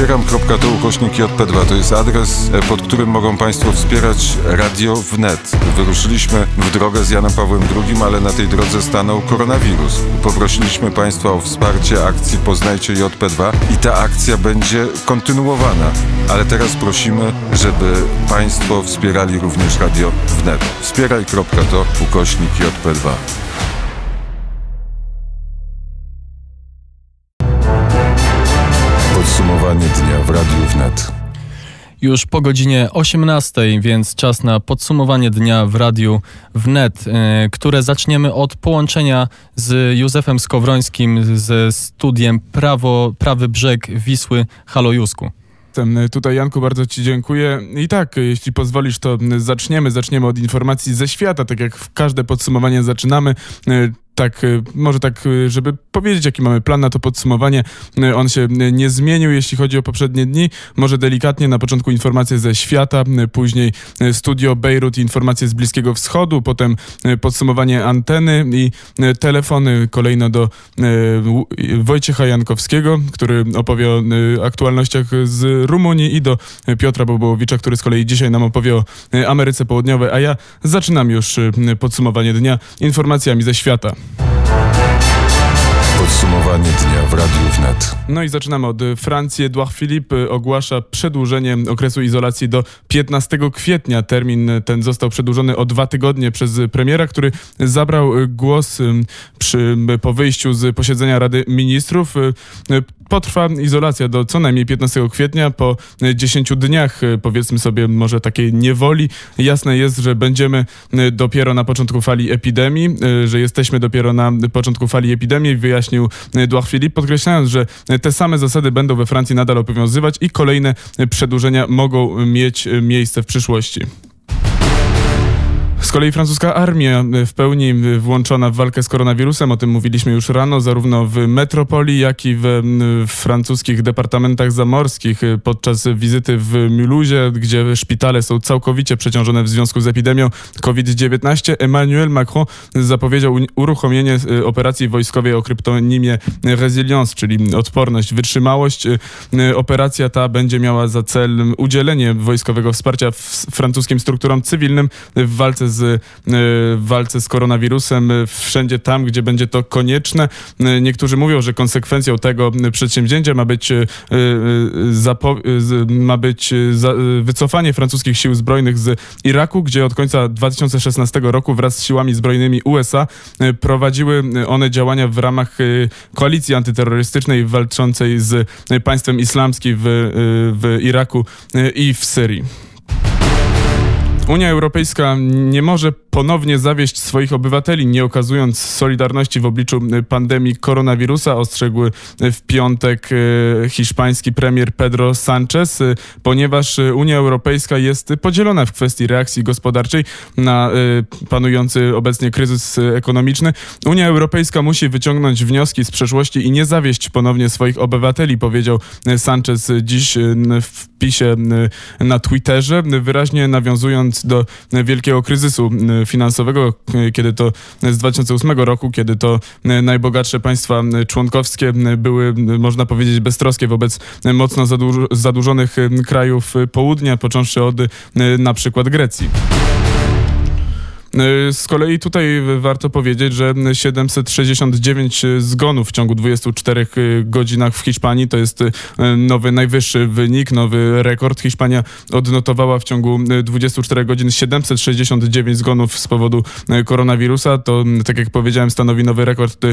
Wspieram.to ukośnik JP2 to jest adres, e, pod którym mogą Państwo wspierać radio wnet. Wyruszyliśmy w drogę z Janem Pawłem II, ale na tej drodze stanął koronawirus. Poprosiliśmy Państwa o wsparcie akcji Poznajcie JP2 i ta akcja będzie kontynuowana. Ale teraz prosimy, żeby Państwo wspierali również radio wnet. Wspieraj.to ukośnik JP2. W Radiu Wnet. Już po godzinie 18, więc czas na podsumowanie dnia w Radiu Wnet, e, które zaczniemy od połączenia z Józefem Skowrońskim ze studiem Prawo, Prawy Brzeg Wisły Halojusku. Tutaj Janku bardzo Ci dziękuję. I tak, jeśli pozwolisz, to zaczniemy. Zaczniemy od informacji ze świata, tak jak w każde podsumowanie zaczynamy. Tak, y, może tak, y, żeby powiedzieć, jaki mamy plan na to podsumowanie. Y, on się nie zmienił, jeśli chodzi o poprzednie dni. Może delikatnie, na początku informacje ze świata, później studio Bejrut, informacje z Bliskiego Wschodu, potem podsumowanie anteny i telefony kolejno do Wojciecha Jankowskiego, który opowie o aktualnościach z Rumunii i do Piotra Bobołowicza, który z kolei dzisiaj nam opowie o Ameryce Południowej, a ja zaczynam już podsumowanie dnia informacjami ze świata. Podsumowanie dnia w Radiu Wnet. No i zaczynamy od Francji. Edouard Philippe ogłasza przedłużenie okresu izolacji do 15 kwietnia. Termin ten został przedłużony o dwa tygodnie przez premiera, który zabrał głos przy, po wyjściu z posiedzenia Rady Ministrów. Potrwa izolacja do co najmniej 15 kwietnia. Po 10 dniach, powiedzmy sobie, może takiej niewoli, jasne jest, że będziemy dopiero na początku fali epidemii, że jesteśmy dopiero na początku fali epidemii, wyjaśnił Edouard Philippe, podkreślając, że te same zasady będą we Francji nadal obowiązywać i kolejne przedłużenia mogą mieć miejsce w przyszłości. Z kolei francuska armia w pełni włączona w walkę z koronawirusem, o tym mówiliśmy już rano, zarówno w metropolii, jak i w, w francuskich departamentach zamorskich podczas wizyty w Mulhouse, gdzie szpitale są całkowicie przeciążone w związku z epidemią COVID-19. Emmanuel Macron zapowiedział uruchomienie operacji wojskowej o kryptonimie Resilience, czyli odporność, wytrzymałość. Operacja ta będzie miała za cel udzielenie wojskowego wsparcia francuskim strukturom cywilnym w walce z e, walce z koronawirusem e, wszędzie tam, gdzie będzie to konieczne. E, niektórzy mówią, że konsekwencją tego przedsięwzięcia ma być, ma być wycofanie francuskich sił zbrojnych z Iraku, gdzie od końca 2016 roku wraz z siłami zbrojnymi USA prowadziły one działania w ramach koalicji antyterrorystycznej walczącej z państwem islamskim w, w Iraku i w Syrii. Unia Europejska nie może ponownie zawieść swoich obywateli, nie okazując solidarności w obliczu pandemii koronawirusa, ostrzegł w piątek e, hiszpański premier Pedro Sánchez, e, ponieważ Unia Europejska jest podzielona w kwestii reakcji gospodarczej na panujący obecnie kryzys ekonomiczny. Unia Europejska musi wyciągnąć wnioski z przeszłości i nie zawieść ponownie swoich obywateli, powiedział Sanchez dziś w wpisie na Twitterze, wyraźnie nawiązując do wielkiego kryzysu finansowego, kiedy to z 2008 roku, kiedy to najbogatsze państwa członkowskie były, można powiedzieć, beztroskie wobec mocno zadłużonych krajów południa, począwszy od na przykład Grecji. Y, z kolei tutaj warto powiedzieć, że 769 zgonów w ciągu 24 y, godzinach w Hiszpanii to jest y, nowy najwyższy wynik, nowy rekord. Hiszpania odnotowała w ciągu 24 godzin 769 zgonów z powodu koronawirusa. To, tak jak powiedziałem, stanowi nowy rekord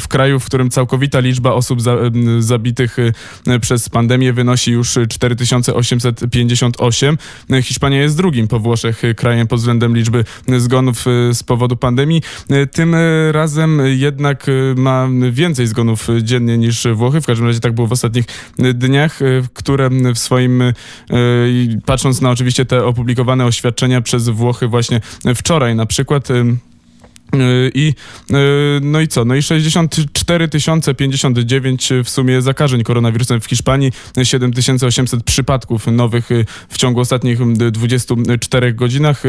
w kraju, w którym całkowita liczba osób za, zabitych przez pandemię wynosi już 4858. Hiszpania jest drugim po Włoszech krajem pod względem liczby zgonów zgonów z powodu pandemii. Y, tym y, razem jednak ma więcej zgonów dziennie niż Włochy. W każdym razie tak było w ostatnich dniach, które w swoim, patrząc na oczywiście te opublikowane oświadczenia przez Włochy właśnie wczoraj na przykład, I, no i co? No i 64 059 w sumie zakażeń koronawirusem w Hiszpanii, 7800 przypadków nowych w ciągu ostatnich 24 godzinach,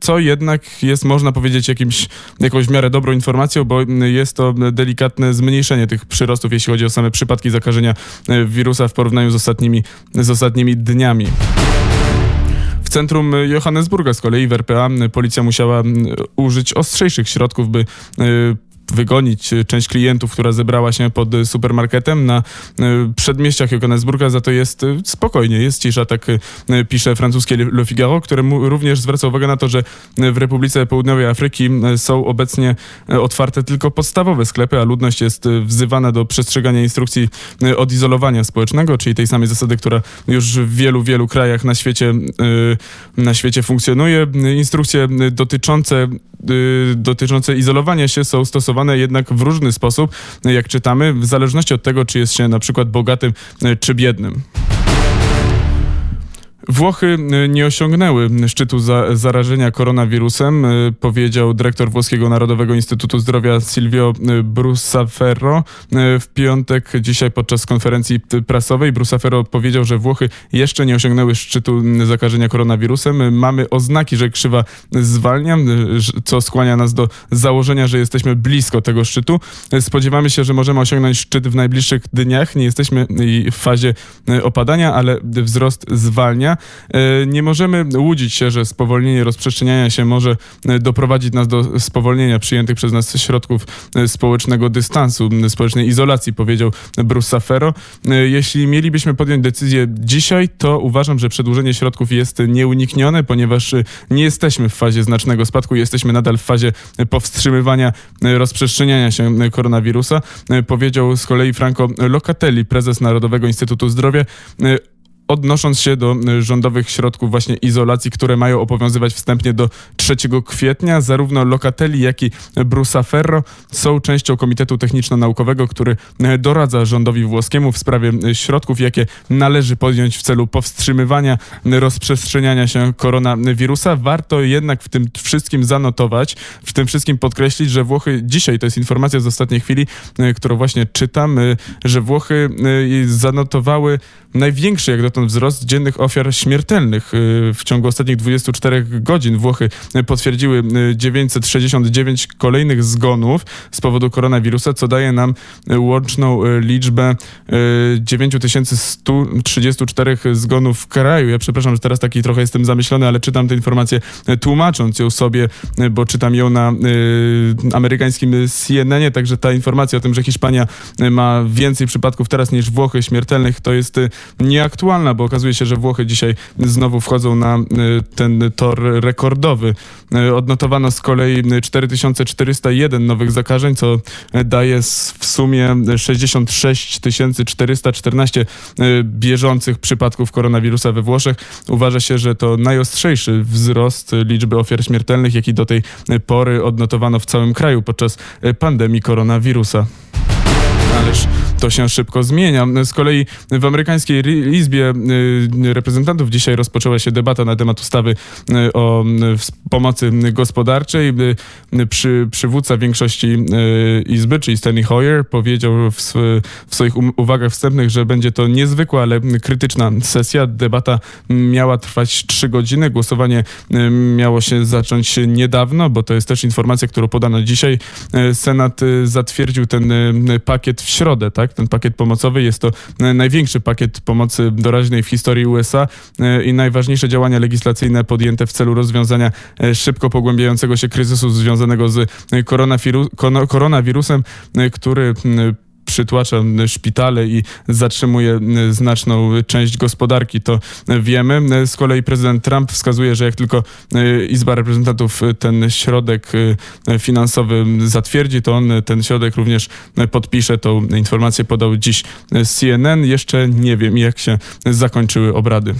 co jednak jest, można powiedzieć, jakimś, jakąś w miarę dobrą informacją, bo jest to delikatne zmniejszenie tych przyrostów, jeśli chodzi o same przypadki zakażenia wirusa w porównaniu z ostatnimi, z ostatnimi dniami. Centrum Johannesburga. Z kolei w RPA policja musiała użyć ostrzejszych środków, by wygonić część klientów, która zebrała się pod supermarketem na przedmieściach Johannesburga, za to jest spokojnie, jest cisza, tak pisze francuskie Le Figaro, które również zwraca uwagę na to, że w Republice Południowej Afryki są obecnie otwarte tylko podstawowe sklepy, a ludność jest wzywana do przestrzegania instrukcji odizolowania społecznego, czyli tej samej zasady, która już w wielu, wielu krajach na świecie, na świecie funkcjonuje. Instrukcje dotyczące, dotyczące izolowania się są stosowane jednak w różny sposób, jak czytamy, w zależności od tego, czy jest się na przykład bogatym czy biednym. Włochy y, nie osiągnęły szczytu za, zarażenia koronawirusem, y, powiedział dyrektor Włoskiego Narodowego Instytutu Zdrowia Silvio y, Brusaferro. W piątek, dzisiaj podczas konferencji prasowej, Brusaferro powiedział, że Włochy jeszcze nie osiągnęły szczytu zakażenia koronawirusem. Mamy oznaki, że krzywa zwalnia, co skłania nas do założenia, że jesteśmy blisko tego szczytu. Spodziewamy się, że możemy osiągnąć szczyt w najbliższych dniach. Nie jesteśmy w fazie opadania, ale wzrost zwalnia. E, nie możemy łudzić się, że spowolnienie rozprzestrzeniania się może e, doprowadzić nas do spowolnienia przyjętych przez nas środków e, społecznego dystansu, społecznej izolacji, powiedział Bruce Safero. Jeśli mielibyśmy podjąć decyzję dzisiaj, to uważam, że przedłużenie środków jest nieuniknione, ponieważ nie jesteśmy w fazie znacznego spadku, jesteśmy nadal w fazie powstrzymywania rozprzestrzeniania się koronawirusa, powiedział z kolei Franco Locatelli, prezes Narodowego Instytutu Zdrowia odnosząc się do y, rządowych środków właśnie izolacji, które mają obowiązywać wstępnie do 3 kwietnia. Zarówno Locatelli, jak i Brusa Ferro są częścią Komitetu Techniczno-Naukowego, który y, doradza rządowi włoskiemu w sprawie y, środków, jakie należy podjąć w celu powstrzymywania rozprzestrzeniania się koronawirusa. Warto jednak w tym wszystkim zanotować, w tym wszystkim podkreślić, że Włochy, dzisiaj to jest informacja z ostatniej chwili, którą właśnie czytam, że Włochy zanotowały największy jak dotąd wzrost dziennych ofiar śmiertelnych. Y, w ciągu ostatnich 24 godzin Włochy potwierdziły 969 y, kolejnych zgonów z powodu koronawirusa, co daje nam y, łączną liczbę 9134 zgonów w kraju. Ja przepraszam, że teraz taki trochę jestem zamyślony, ale czytam tę informację tłumacząc ją sobie, bo czytam ją na amerykańskim CNN-ie, także ta informacja o tym, że Hiszpania ma więcej przypadków teraz niż Włochy śmiertelnych, to jest nieaktualna, bo okazuje się, że Włochy dzisiaj znowu wchodzą na y, ten tor rekordowy. Y, odnotowano z kolei 4401 nowych zakażeń, co daje w sumie 66 414 y, bieżących przypadków koronawirusa we Włoszech. Uważa się, że to najostrzejszy wzrost liczby ofiar śmiertelnych, jaki do tej pory odnotowano w całym kraju podczas pandemii koronawirusa. Ależ to się szybko zmienia. Z kolei w amerykańskiej Izbie y, Reprezentantów dzisiaj rozpoczęła się debata na temat ustawy y, o y, pomocy gospodarczej. Przy, przywódca większości Izby, czyli Steny Hoyer, powiedział w, w swoich um, uwagach wstępnych, że będzie to niezwykła, ale krytyczna sesja. Debata miała trwać trzy godziny. Głosowanie miało się zacząć niedawno, bo to jest też informacja, którą podano dzisiaj. Senat zatwierdził ten pakiet w środę, tak? Ten pakiet pomocowy jest to największy pakiet pomocy doraźnej w historii USA e, i najważniejsze działania legislacyjne podjęte w celu rozwiązania e, szybko pogłębiającego się kryzysu związanego z koronawirusem, e, który przytłacza szpitale i zatrzymuje znaczną część gospodarki, to wiemy. Z kolei prezydent Trump wskazuje, że jak tylko Izba Reprezentantów ten środek finansowy zatwierdzi, to on ten środek również podpisze. Tą informację podał dziś CNN. Jeszcze nie wiem, jak się zakończyły obrady.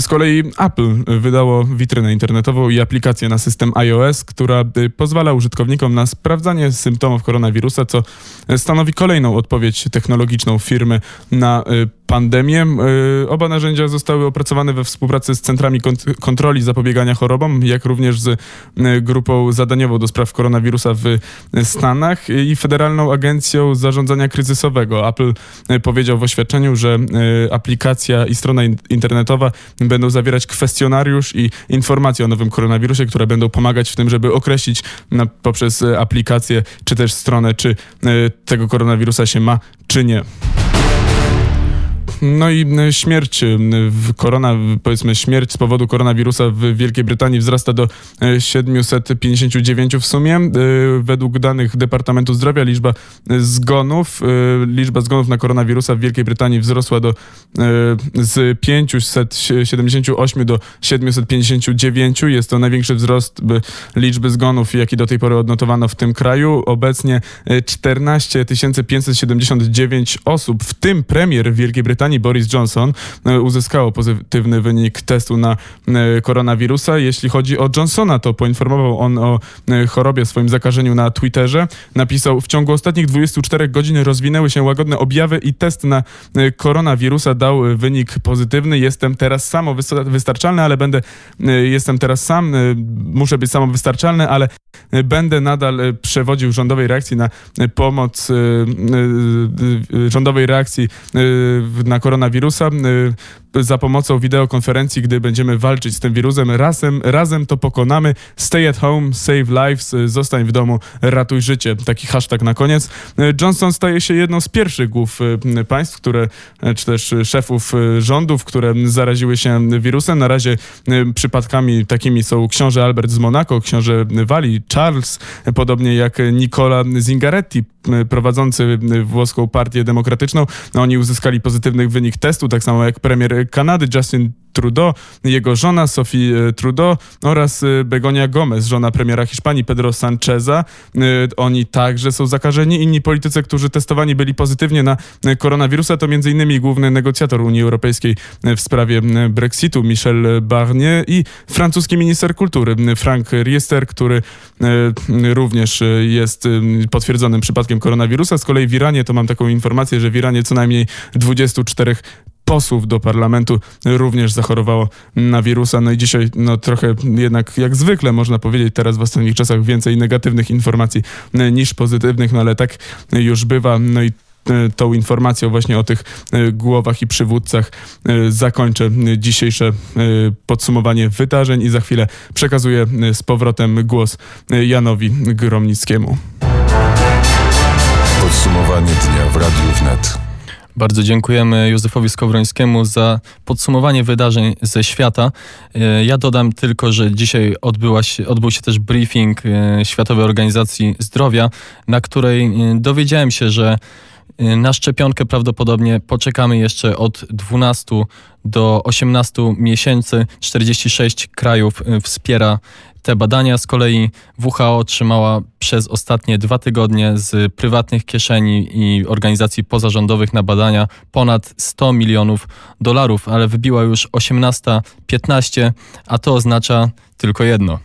Z kolei Apple wydało witrynę internetową i aplikację na system iOS, która y, pozwala użytkownikom na sprawdzanie symptomów koronawirusa, co stanowi kolejną odpowiedź technologiczną firmy na y, pandemię. Oba narzędzia zostały opracowane we współpracy z centrami kontroli zapobiegania chorobom, jak również z grupą zadaniową do spraw koronawirusa w Stanach i Federalną Agencją Zarządzania Kryzysowego. Apple powiedział w oświadczeniu, że aplikacja i strona internetowa będą zawierać kwestionariusz i informacje o nowym koronawirusie, które będą pomagać w tym, żeby określić na, poprzez aplikację czy też stronę, czy tego koronawirusa się ma, czy nie. No i śmierć, korona, powiedzmy śmierć z powodu koronawirusa w Wielkiej Brytanii wzrasta do 759 w sumie. E, według danych Departamentu Zdrowia liczba zgonów, e, liczba zgonów na koronawirusa w Wielkiej Brytanii wzrosła do, e, z 578 do 759. Jest to największy wzrost liczby zgonów, jaki do tej pory odnotowano w tym kraju. Obecnie 14 579 osób, w tym premier Wielkiej Brytanii Boris Johnson e, uzyskało pozytywny wynik testu na e, koronawirusa. Jeśli chodzi o Johnsona, to poinformował on o e, chorobie, swoim zakażeniu na Twitterze. Napisał, w ciągu ostatnich 24 godzin rozwinęły się łagodne objawy i test na koronawirusa dał wynik pozytywny. Jestem teraz samowystarczalny, ale będę, jestem teraz sam, muszę być samowystarczalny, ale będę nadal przewodził rządowej reakcji na pomoc, rządowej reakcji na koronawirusa. Y, za pomocą wideokonferencji, gdy będziemy walczyć z tym wirusem. Razem, razem to pokonamy. Stay at home, save lives, y, zostań w domu, ratuj życie. Taki hashtag na koniec. Y, Johnson staje się jedną z pierwszych głów państw, które, czy też szefów rządów, które zaraziły się wirusem. Na razie przypadkami takimi są książę Albert z Monaco, książę Wali, Charles, podobnie jak Nicola Zingaretti, prowadzący włoską partię demokratyczną. No, oni uzyskali pozytywny wynik testu, tak samo jak premier Kanady Justin Trudeau, jego żona Sophie e, Trudeau oraz e, Begonia Gomez, żona premiera Hiszpanii Pedro Sancheza. E, oni także są zakażeni. Inni politycy, którzy testowani byli pozytywnie na koronawirusa, to m.in. główny negocjator Unii Europejskiej w sprawie Brexitu Michel Barnier i francuski minister kultury Frank Riester, który również jest potwierdzonym przypadkiem koronawirusa. Z kolei w Iranie to mam taką informację, że w Iranie co najmniej 24 posłów do parlamentu również zachorowało na wirusa. No i dzisiaj no trochę jednak jak zwykle można powiedzieć teraz w ostatnich czasach więcej negatywnych informacji e, niż pozytywnych, no ale tak już bywa. No i e, tą informacją właśnie o tych e, głowach i przywódcach zakończę dzisiejsze podsumowanie wydarzeń i za chwilę przekazuję z powrotem głos Janowi Gromnickiemu. Podsumowanie dnia w Radiu Wnet. Bardzo dziękujemy Józefowi Skowrońskiemu za podsumowanie wydarzeń ze świata. E, ja dodam tylko, że dzisiaj odbyła się, odbył się też briefing e, Światowej Organizacji Zdrowia, na której e, dowiedziałem się, że na szczepionkę prawdopodobnie poczekamy jeszcze od 12 do 18 miesięcy. 46 krajów wspiera te badania z kolei WHO otrzymała przez ostatnie dwa tygodnie z prywatnych kieszeni i organizacji pozarządowych na badania ponad 100 milionów dolarów, ale wybiła już 18.15, a to oznacza tylko jedno.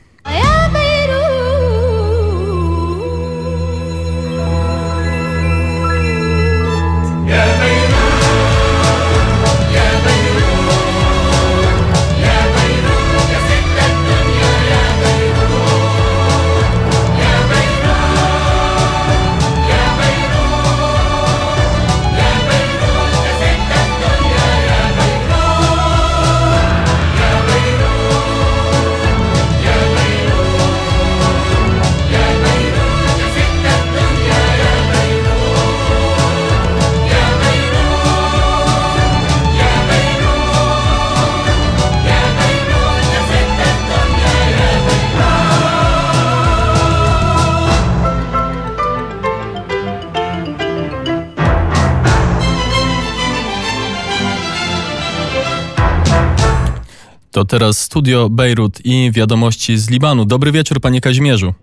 Teraz studio Bejrut i wiadomości z Libanu. Dobry wieczór, panie Kazimierzu.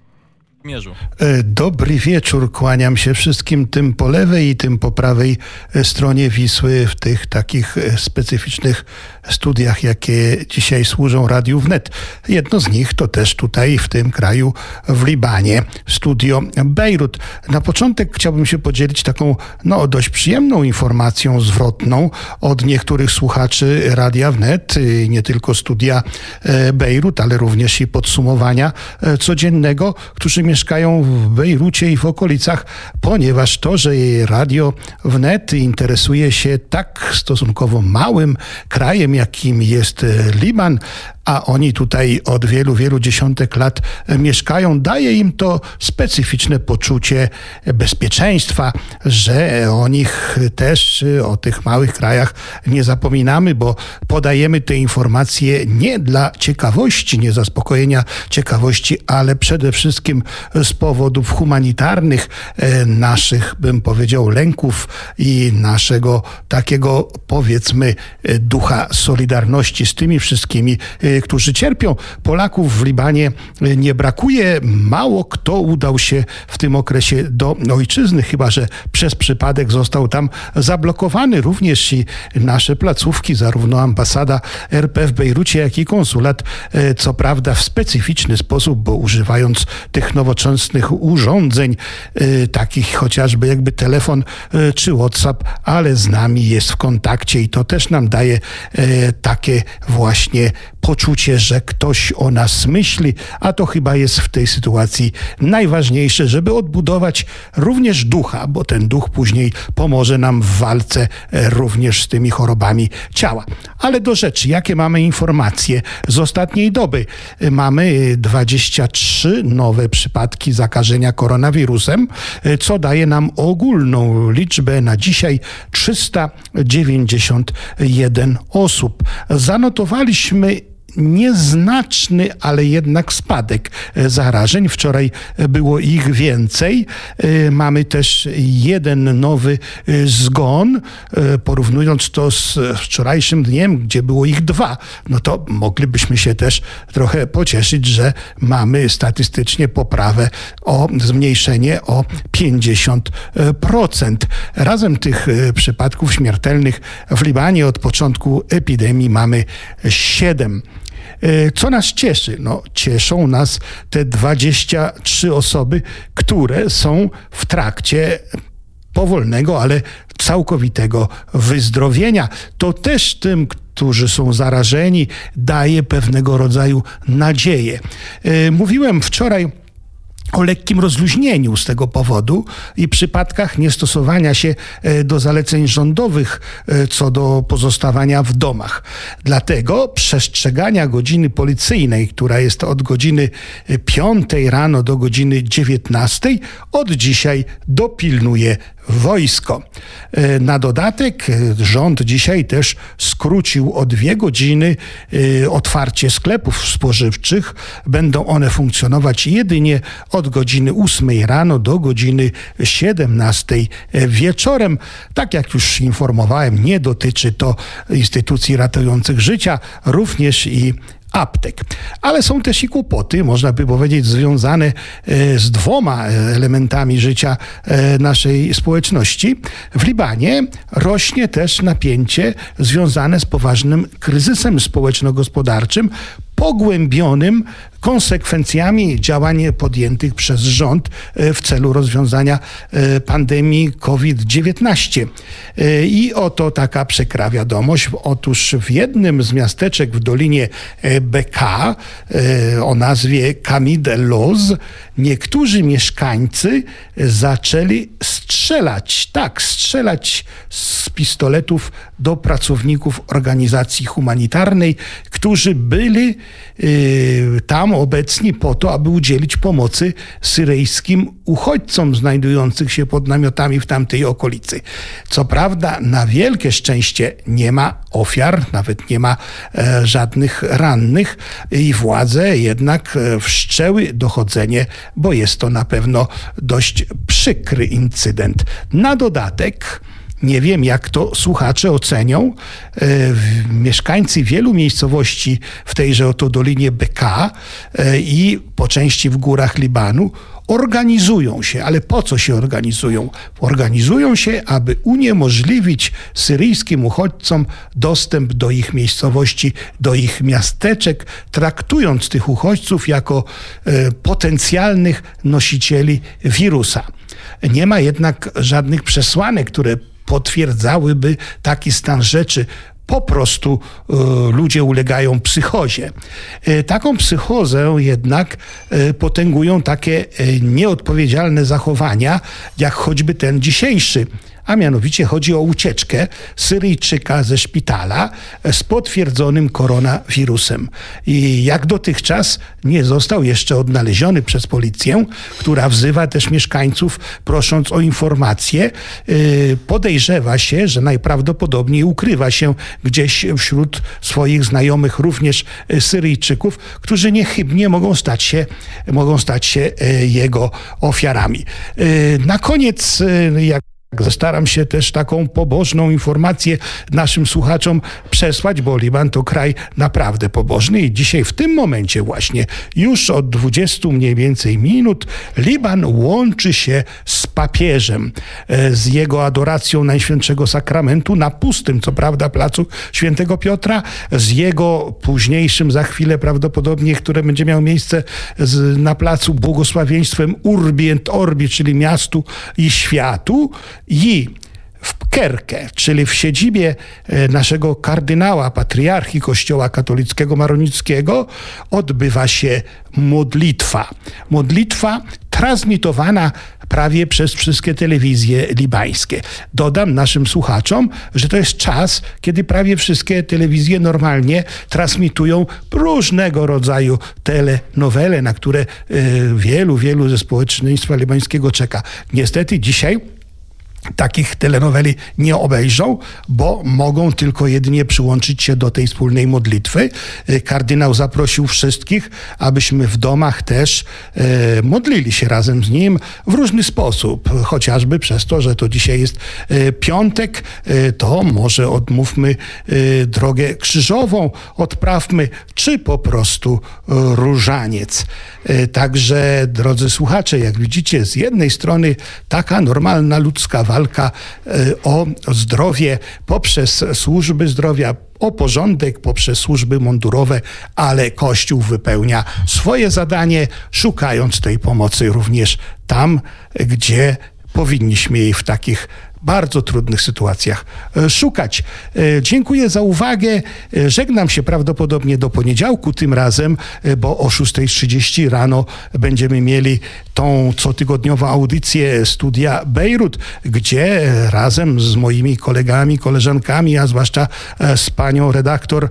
E, dobry wieczór, kłaniam się wszystkim tym po lewej i tym po prawej e, stronie Wisły w tych takich e, specyficznych studiach, jakie dzisiaj służą Radiu Wnet. Jedno z nich to też tutaj w tym kraju, w Libanie, studio Bejrut. Na początek chciałbym się podzielić taką no, dość przyjemną informacją zwrotną od niektórych słuchaczy Radia Wnet, nie tylko studia e, Bejrut, ale również i podsumowania e, codziennego, którzy mieszkają w Bejrucie i w okolicach, ponieważ to, że Radio Wnet interesuje się tak stosunkowo małym krajem, jakim jest e, Liban, a oni tutaj od wielu, wielu dziesiątek lat mieszkają, daje im to specyficzne poczucie bezpieczeństwa, że o nich też, o tych małych krajach nie zapominamy, bo podajemy te informacje nie dla ciekawości, nie zaspokojenia ciekawości, ale przede wszystkim z powodów humanitarnych e, naszych, bym powiedział, lęków i naszego takiego, powiedzmy, ducha solidarności z tymi wszystkimi, e, którzy cierpią. Polaków w Libanie e, nie brakuje. Mało kto udał się w tym okresie do ojczyzny, chyba że przez przypadek został tam zablokowany. Również i nasze placówki, zarówno ambasada RP w Bejrucie, jak i konsulat, e, co prawda w specyficzny sposób, bo używając tych nowoczesnych urządzeń, e, takich chociażby jakby telefon czy WhatsApp, ale z nami jest w kontakcie i to też nam daje takie właśnie poczucie, że ktoś o nas myśli, a to chyba jest w tej sytuacji najważniejsze, żeby odbudować również ducha, bo ten duch później pomoże nam w walce e, również z tymi chorobami ciała. Ale do rzeczy, jakie mamy informacje z ostatniej doby? E, mamy 23 nowe przypadki zakażenia koronawirusem, e, co daje nam ogólną liczbę na dzisiaj 391 osób. Zanotowaliśmy nieznaczny, ale jednak spadek e, zarażeń. Wczoraj e, było ich więcej. E, mamy też jeden nowy zgon. Porównując to z wczorajszym dniem, gdzie było ich dwa, no to moglibyśmy się też trochę pocieszyć, że mamy statystycznie poprawę o zmniejszenie o 50%. Razem tych przypadków śmiertelnych w Libanie od początku epidemii mamy 7. E, co nas cieszy? No, cieszą nas te 23 osoby, które są w trakcie powolnego, ale całkowitego wyzdrowienia. To też tym, którzy są zarażeni, daje pewnego rodzaju nadzieję. E, mówiłem wczoraj o lekkim rozluźnieniu z tego powodu i przypadkach niestosowania się e, do zaleceń rządowych e, co do pozostawania w domach. Dlatego przestrzegania godziny policyjnej, która jest od godziny 5 rano do godziny 19, od dzisiaj dopilnuje wojsko. E, na dodatek rząd dzisiaj też skrócił o dwie godziny otwarcie sklepów spożywczych. Będą one funkcjonować jedynie od godziny 8 rano do godziny 17 wieczorem. Tak jak już informowałem, nie dotyczy to instytucji ratujących życia, również i aptek. Ale są też i kłopoty, można by powiedzieć, związane e, z dwoma elementami życia e, naszej społeczności. W Libanie rośnie też napięcie związane z poważnym kryzysem społeczno-gospodarczym, pogłębionym konsekwencjami działań podjętych przez rząd e, w celu rozwiązania e, pandemii COVID-19. E, I oto taka przykra wiadomość. Otóż w jednym z miasteczek w Dolinie BK o nazwie Camide Loz niektórzy mieszkańcy zaczęli strzelać, tak, strzelać z pistoletów do pracowników organizacji humanitarnej, którzy byli tam obecni po to, aby udzielić pomocy syryjskim uchodźcom znajdujących się pod namiotami w tamtej okolicy. Co prawda, na wielkie szczęście nie ma ofiar, nawet nie ma e, żadnych rannych i władze jednak e, wszczęły dochodzenie, bo jest to na pewno dość przykry incydent. Na dodatek, nie wiem, jak to słuchacze ocenią. E, mieszkańcy wielu miejscowości w tejże oto Dolinie BK e, i po części w górach Libanu organizują się, ale po co się organizują? Organizują się, aby uniemożliwić syryjskim uchodźcom dostęp do ich miejscowości, do ich miasteczek, traktując tych uchodźców jako e, potencjalnych nosicieli wirusa. Nie ma jednak żadnych przesłanek, które potwierdzałyby taki stan rzeczy po prostu y, ludzie ulegają psychozie. Y, taką psychozę jednak y, potęgują takie nieodpowiedzialne zachowania, jak choćby ten dzisiejszy a mianowicie chodzi o ucieczkę Syryjczyka ze szpitala z potwierdzonym koronawirusem. I jak dotychczas nie został jeszcze odnaleziony przez policję, która wzywa też mieszkańców, prosząc o informacje. Y, podejrzewa się, że najprawdopodobniej ukrywa się gdzieś wśród swoich znajomych, również Syryjczyków, którzy niechybnie mogą stać się, mogą stać się y, jego ofiarami. Y, na koniec, jak Staram się też taką pobożną informację naszym słuchaczom przesłać, bo Liban to kraj naprawdę pobożny i dzisiaj w tym momencie właśnie już od 20 mniej więcej minut Liban łączy się z papieżem, e, z jego adoracją Najświętszego Sakramentu na pustym, co prawda, placu Świętego Piotra, z jego późniejszym za chwilę prawdopodobnie, które będzie miało miejsce na placu błogosławieństwem Urbi et Orbi, czyli miastu i światu i w Kerkę, czyli w siedzibie e, naszego kardynała, patriarchi Kościoła katolickiego maronickiego, odbywa się modlitwa. Modlitwa transmitowana prawie przez wszystkie telewizje libańskie. Dodam naszym słuchaczom, że to jest czas, kiedy prawie wszystkie telewizje normalnie transmitują różnego rodzaju telenowele, na które e, wielu, wielu ze społeczeństwa libańskiego czeka. Niestety dzisiaj takich telenoweli nie obejrzą, bo mogą tylko jedynie przyłączyć się do tej wspólnej modlitwy. E, kardynał zaprosił wszystkich, abyśmy w domach też e, modlili się razem z nim w różny sposób, chociażby przez to, że to dzisiaj jest e, piątek, to może odmówmy drogę krzyżową, odprawmy, czy po prostu różaniec. Także, drodzy słuchacze, jak widzicie, z jednej strony taka normalna ludzka walka, walka e, o zdrowie poprzez służby zdrowia, o porządek poprzez służby mundurowe, ale Kościół wypełnia swoje zadanie, szukając tej pomocy również tam, gdzie powinniśmy jej w takich bardzo trudnych sytuacjach e, szukać. E, dziękuję za uwagę. E, żegnam się prawdopodobnie do poniedziałku tym razem, bo o 6.30 rano będziemy mieli tą cotygodniową audycję studia Bejrut, gdzie razem z moimi kolegami, koleżankami, a zwłaszcza z panią redaktor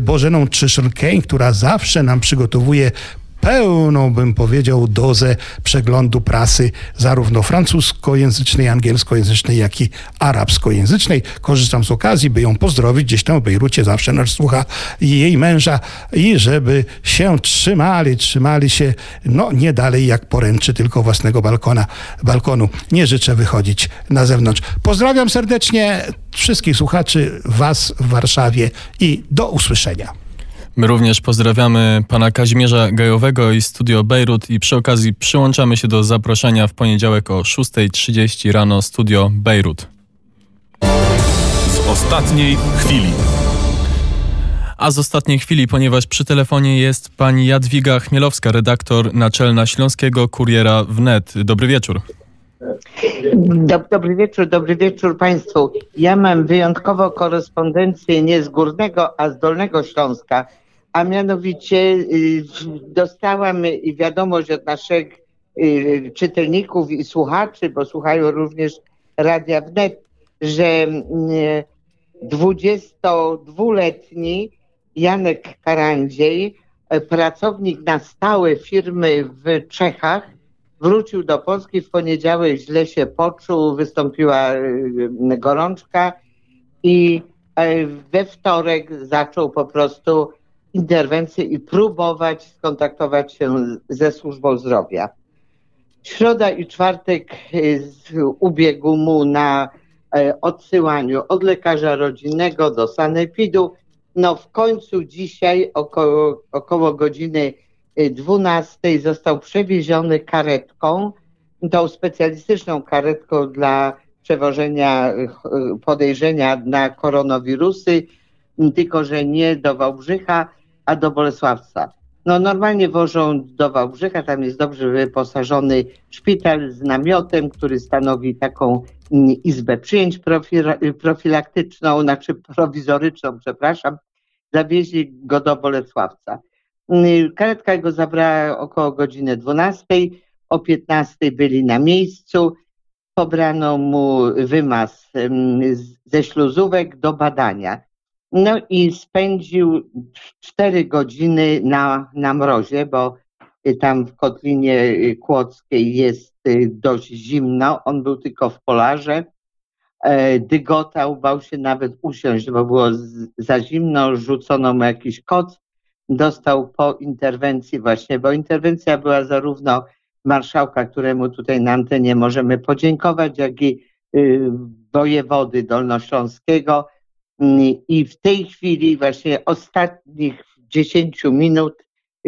Bożeną Czyszyn-Kane, która zawsze nam przygotowuje pełną, bym powiedział, dozę przeglądu prasy, zarówno francuskojęzycznej, angielskojęzycznej, jak i arabskojęzycznej. Korzystam z okazji, by ją pozdrowić. Gdzieś tam w Bejrucie zawsze nas słucha i jej męża i żeby się trzymali, trzymali się, no nie dalej jak poręczy tylko własnego balkona, balkonu. Nie życzę wychodzić na zewnątrz. Pozdrawiam serdecznie wszystkich słuchaczy, Was w Warszawie i do usłyszenia. My również pozdrawiamy pana Kazimierza Gajowego i Studio Bejrut i przy okazji przyłączamy się do zaproszenia w poniedziałek o 6.30 rano Studio Bejrut. Z ostatniej chwili. A z ostatniej chwili, ponieważ przy telefonie jest pani Jadwiga Chmielowska, redaktor naczelna Śląskiego Kuriera Wnet. Dobry wieczór. Dobry wieczór, dobry wieczór Państwu. Ja mam wyjątkowo korespondencję nie z Górnego, a z Dolnego Śląska a mianowicie y, dostałam wiadomość od naszych y, czytelników i słuchaczy, bo słuchają również Radia Wnet, że 22-letni y, Janek Karandziej, pracownik na stałe firmy w Czechach, wrócił do Polski w poniedziałek, źle się poczuł, wystąpiła gorączka i we wtorek zaczął po prostu interwencję i próbować skontaktować się ze służbą zdrowia. Środa i czwartek ubiegł mu na e, odsyłaniu od lekarza rodzinnego do sanepidu. No w końcu dzisiaj około, około godziny 12 został przewieziony karetką, tą specjalistyczną karetką dla przewożenia y, podejrzenia na koronawirusy, tylko że nie do Wałbrzycha, a do Bolesławca. No normalnie wożą do Wałbrzycha, tam jest dobrze wyposażony szpital z namiotem, który stanowi taką mm, izbę przyjęć profilaktyczną, znaczy prowizoryczną, przepraszam. Zawieźli go do Bolesławca. Mm, karetka go zabrała około godziny 12. O 15 byli na miejscu. Pobrano mu wymaz ze śluzówek do badania. No i spędził 4 godziny na, na mrozie, bo tam w Kotlinie Kłodzkiej jest y, dość zimno. On był tylko w polarze. E, dygotał, bał się nawet usiąść, bo było za zimno. Rzucono mu jakiś koc dostał po interwencji właśnie, bo interwencja była zarówno marszałka, któremu tutaj na antenie możemy podziękować, jak i y, wojewody dolnośląskiego. I w tej chwili, właśnie ostatnich 10 minut,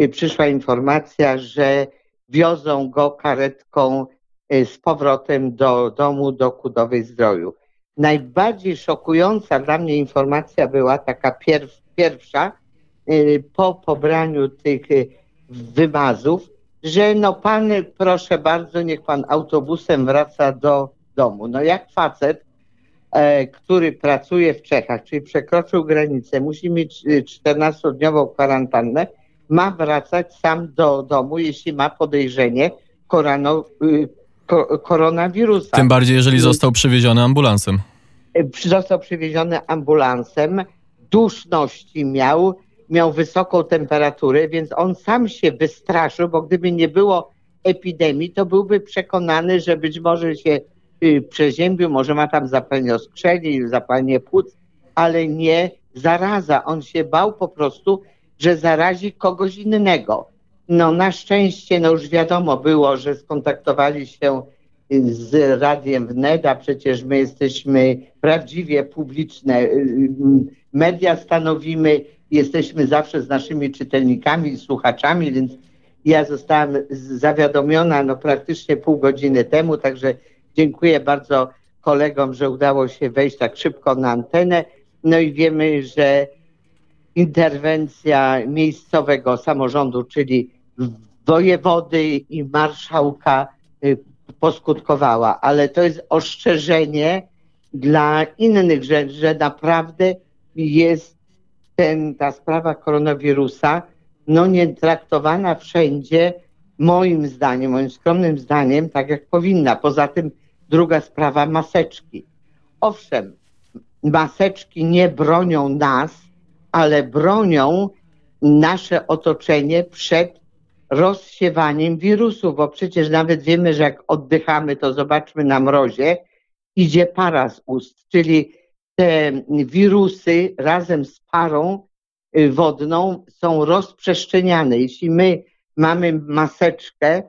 y, przyszła informacja, że wiozą go karetką y, z powrotem do domu, do Kudowej Zdroju. Najbardziej szokująca dla mnie informacja była taka pierw, pierwsza, Y, po pobraniu tych wymazów, że no pan, proszę bardzo, niech pan autobusem wraca do domu. No jak facet, który pracuje w Czechach, czyli przekroczył granicę, musi mieć 14-dniową y, kwarantannę, ma wracać sam do domu, jeśli ma podejrzenie korano, koronawirusa. Tym bardziej, jeżeli został przywieziony ambulansem. Został przywieziony ambulansem, duszności miał, miał wysoką temperaturę, więc on sam się wystraszył, bo gdyby nie było epidemii, to byłby przekonany, że być może się y, przeziębił, może ma tam zapalenie oskrzeli, zapalenie płuc, ale nie zaraza. On się bał po prostu, że zarazi kogoś innego. No na szczęście, no już wiadomo było, że skontaktowali się z Radiem Wnet, a przecież my jesteśmy prawdziwie publiczne. Y, y, media stanowimy jesteśmy zawsze z naszymi czytelnikami słuchaczami, więc ja zostałam zawiadomiona no, praktycznie pół godziny temu, także dziękuję bardzo kolegom, że udało się wejść tak szybko na antenę. No i wiemy, że interwencja miejscowego samorządu, czyli wojewody i marszałka y, poskutkowała, ale to jest ostrzeżenie dla innych, że, że naprawdę jest ten, ta sprawa koronawirusa no nie traktowana wszędzie, moim zdaniem, moim skromnym zdaniem, tak jak powinna. Poza tym druga sprawa, maseczki. Owszem, maseczki nie bronią nas, ale bronią nasze otoczenie przed rozsiewaniem wirusu, bo przecież nawet wiemy, że jak oddychamy, to zobaczmy na mrozie, idzie para z ust, czyli te wirusy razem z parą y, wodną są rozprzestrzeniane. Jeśli my mamy maseczkę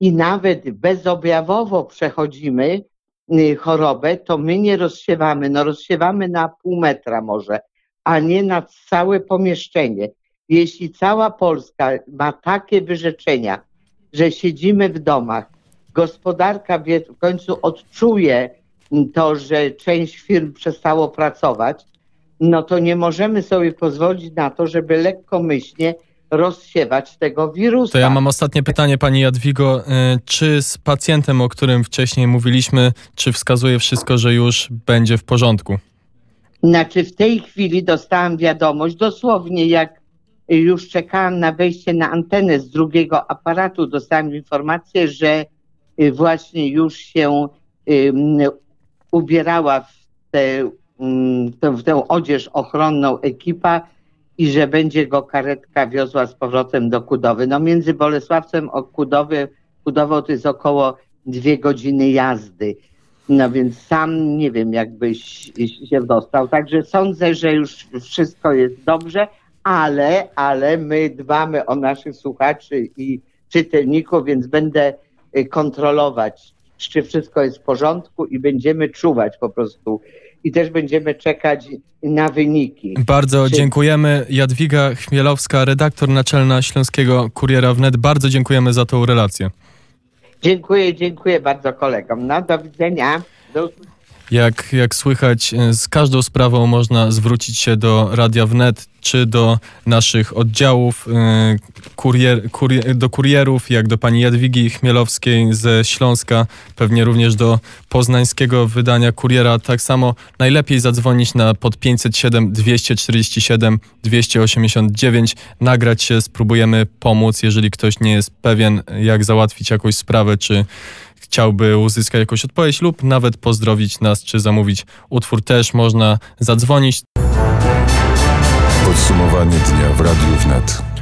i nawet bezobjawowo przechodzimy y, chorobę, to my nie rozsiewamy. No rozsiewamy na pół metra może, a nie na całe pomieszczenie. Jeśli cała Polska ma takie wyrzeczenia, że siedzimy w domach, gospodarka w końcu odczuje to, że część firm przestało pracować, no to nie możemy sobie pozwolić na to, żeby lekkomyślnie rozsiewać tego wirusa. To ja mam ostatnie pytanie Pani Jadwigo. E, czy z pacjentem, o którym wcześniej mówiliśmy, czy wskazuje wszystko, że już będzie w porządku? Znaczy w tej chwili dostałam wiadomość, dosłownie jak już czekałam na wejście na antenę z drugiego aparatu, dostałam informację, że y, właśnie już się ubierała w, te, w tę odzież ochronną ekipa i że będzie go karetka wiozła z powrotem do Kudowy. No między Bolesławcem a Kudowy, Kudową to jest około dwie godziny jazdy. No więc sam nie wiem, jakbyś się dostał. Także sądzę, że już wszystko jest dobrze, ale, ale my dbamy o naszych słuchaczy i czytelników, więc będę y, kontrolować czy wszystko jest w porządku i będziemy czuwać po prostu i też będziemy czekać na wyniki. Bardzo Czy- dziękujemy. Jadwiga Chmielowska, redaktor naczelna Śląskiego Kuriera Wnet. Bardzo dziękujemy za tą relację. Dziękuję, dziękuję bardzo kolegom. No, do widzenia. Do usłyszenia. Jak, jak słychać, e, z każdą sprawą można zwrócić się do Radia Wnet, czy do naszych oddziałów, e, kurier, kurier, do kurierów, jak do pani Jadwigi Chmielowskiej ze Śląska, pewnie również do poznańskiego wydania kuriera. Tak samo najlepiej zadzwonić na pod 507 247 289, nagrać się, spróbujemy pomóc, jeżeli ktoś nie jest pewien, jak załatwić jakąś sprawę, czy chciałby uzyskać jakąś odpowiedź lub nawet pozdrowić nas, czy zamówić utwór też można zadzwonić. Podsumowanie dnia w Radiu Wnet.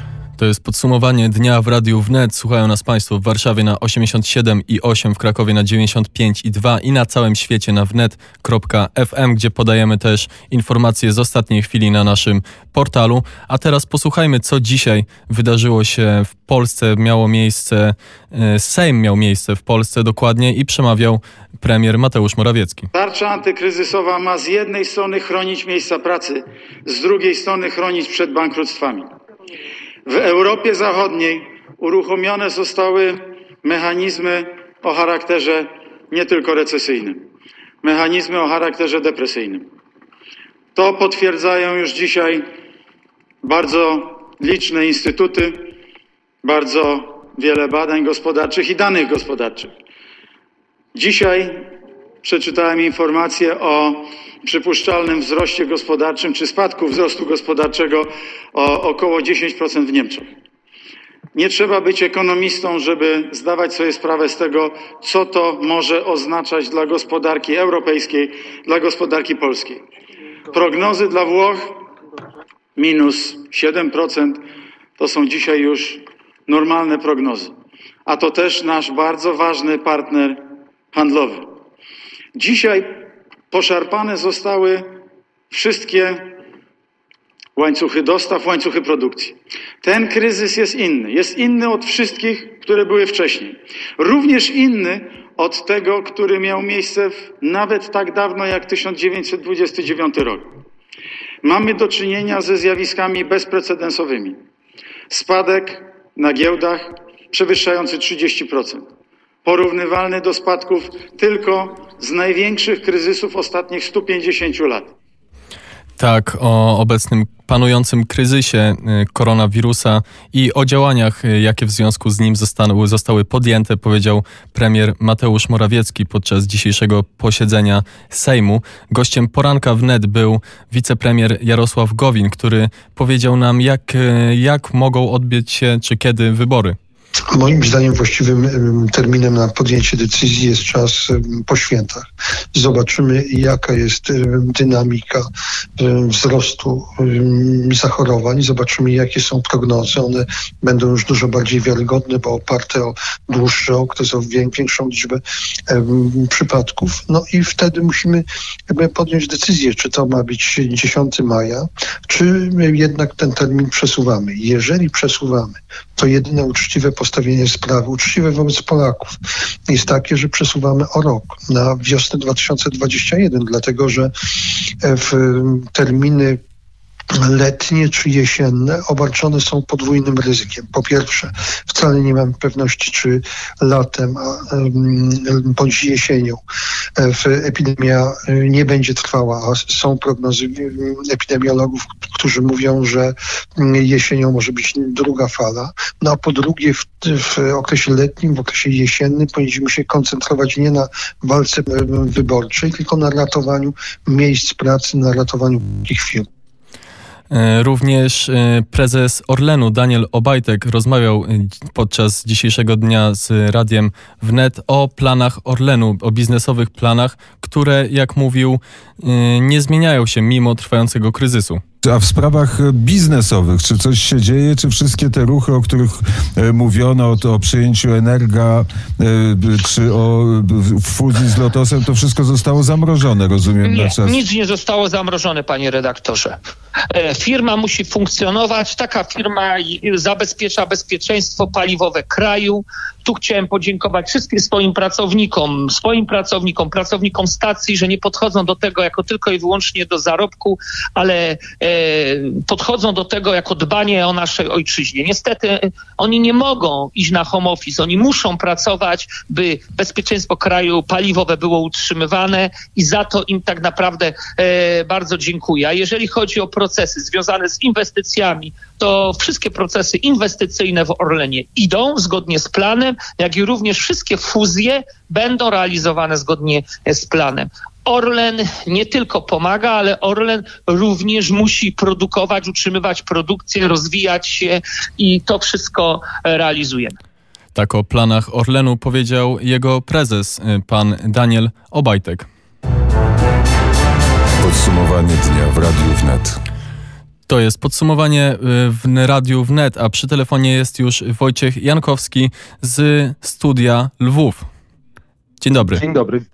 To jest podsumowanie dnia w Radiu Wnet. Słuchają nas Państwo w Warszawie na 87 i 8, w Krakowie na 95 i 2 i na całym świecie na wnet.fm, gdzie podajemy też informacje z ostatniej chwili na naszym portalu. A teraz posłuchajmy, co dzisiaj wydarzyło się w Polsce. Miało miejsce, e, Sejm miał miejsce w Polsce dokładnie i przemawiał premier Mateusz Morawiecki. Tarcza antykryzysowa ma z jednej strony chronić miejsca pracy, z drugiej strony chronić przed bankructwami. W Europie Zachodniej uruchomione zostały mechanizmy o charakterze nie tylko recesyjnym, mechanizmy o charakterze depresyjnym. To potwierdzają już dzisiaj bardzo liczne instytuty, bardzo wiele badań gospodarczych i danych gospodarczych. Dzisiaj przeczytałem informację o przypuszczalnym wzroście gospodarczym czy spadku wzrostu gospodarczego o około 10% w Niemczech. Nie trzeba być ekonomistą, żeby zdawać sobie sprawę z tego, co to może oznaczać dla gospodarki europejskiej, dla gospodarki polskiej. Prognozy dla Włoch minus 7% to są dzisiaj już normalne prognozy. A to też nasz bardzo ważny partner handlowy. Dzisiaj poszarpane zostały wszystkie łańcuchy dostaw, łańcuchy produkcji. Ten kryzys jest inny. Jest inny od wszystkich, które były wcześniej. Również inny od tego, który miał miejsce w, nawet tak dawno jak 1929 rok. Mamy do czynienia ze zjawiskami bezprecedensowymi. Spadek na giełdach przewyższający 30% porównywalny do spadków tylko z największych kryzysów ostatnich 150 lat. Tak, o obecnym panującym kryzysie y, koronawirusa i o działaniach, y, jakie w związku z nim zostały, zostały podjęte, powiedział premier Mateusz Morawiecki podczas dzisiejszego posiedzenia Sejmu. Gościem poranka wnet był wicepremier Jarosław Gowin, który powiedział nam, jak, y, jak mogą odbyć się, czy kiedy wybory. Moim zdaniem właściwym em, terminem na podjęcie decyzji jest czas po świętach. Zobaczymy, jaka jest dynamika wzrostu zachorowań, zobaczymy, jakie są prognozy. One będą już dużo bardziej wiarygodne, bo oparte o dłuższy okres, o wię- większą liczbę przypadków. No i wtedy musimy podjąć decyzję, czy to ma być 10 maja, czy jednak ten termin przesuwamy. Jeżeli przesuwamy, to jedyne uczciwe postawienie sprawy, uczciwe wobec Polaków, jest takie, że przesuwamy o rok na wiosnę 2021, dlatego że e, w terminy letnie czy jesienne obarczone są podwójnym ryzykiem. Po pierwsze, wcale nie mamy pewności, czy latem bądź jesienią e, epidemia e, nie będzie trwała, a są prognozy em, epidemiologów, którzy mówią, że jesienią może być druga fala. No a po drugie, w, w okresie letnim, w okresie jesiennym powinniśmy się koncentrować nie na walce wyborczej, tylko na ratowaniu miejsc pracy, na ratowaniu ich firm. E, Również e, prezes Orlenu Daniel Obajtek rozmawiał e, podczas dzisiejszego dnia z radiem wnet o planach Orlenu, o biznesowych planach, które, jak mówił, nie zmieniają się mimo trwającego kryzysu. A w sprawach biznesowych, czy coś się dzieje, czy wszystkie te ruchy, o których e, mówiono, o, o przyjęciu Energa, e, czy o fuzji z Lotosem, to wszystko zostało zamrożone, rozumiem, Nie, na czas? nic nie zostało zamrożone, panie redaktorze. E, Firma musi funkcjonować. Taka firma zabezpiecza bezpieczeństwo paliwowe kraju. Tu chciałem podziękować wszystkim swoim pracownikom, swoim pracownikom, pracownikom stacji, że nie podchodzą do tego jako tylko i wyłącznie do zarobku, ale podchodzą do tego jako dbanie o naszej ojczyźnie. Niestety e, oni nie mogą iść na home office, oni muszą pracować, by bezpieczeństwo kraju paliwowe było utrzymywane i za to im tak naprawdę e, bardzo dziękuję. A jeżeli chodzi o procesy związane z inwestycjami, to wszystkie procesy inwestycyjne w Orlenie idą zgodnie z planem, jak i również wszystkie fuzje będą realizowane zgodnie z planem. Orlen nie tylko pomaga, ale Orlen również musi produkować, utrzymywać produkcję, rozwijać się i to wszystko realizujemy. Tak o planach Orlenu powiedział jego prezes, y, pan Daniel Obajtek. Podsumowanie dnia w Radiu Wnet. To jest podsumowanie y, w Radiu Wnet, a przy telefonie jest już Wojciech Jankowski z studia Lwów. Dzień dobry. Dzień dobry.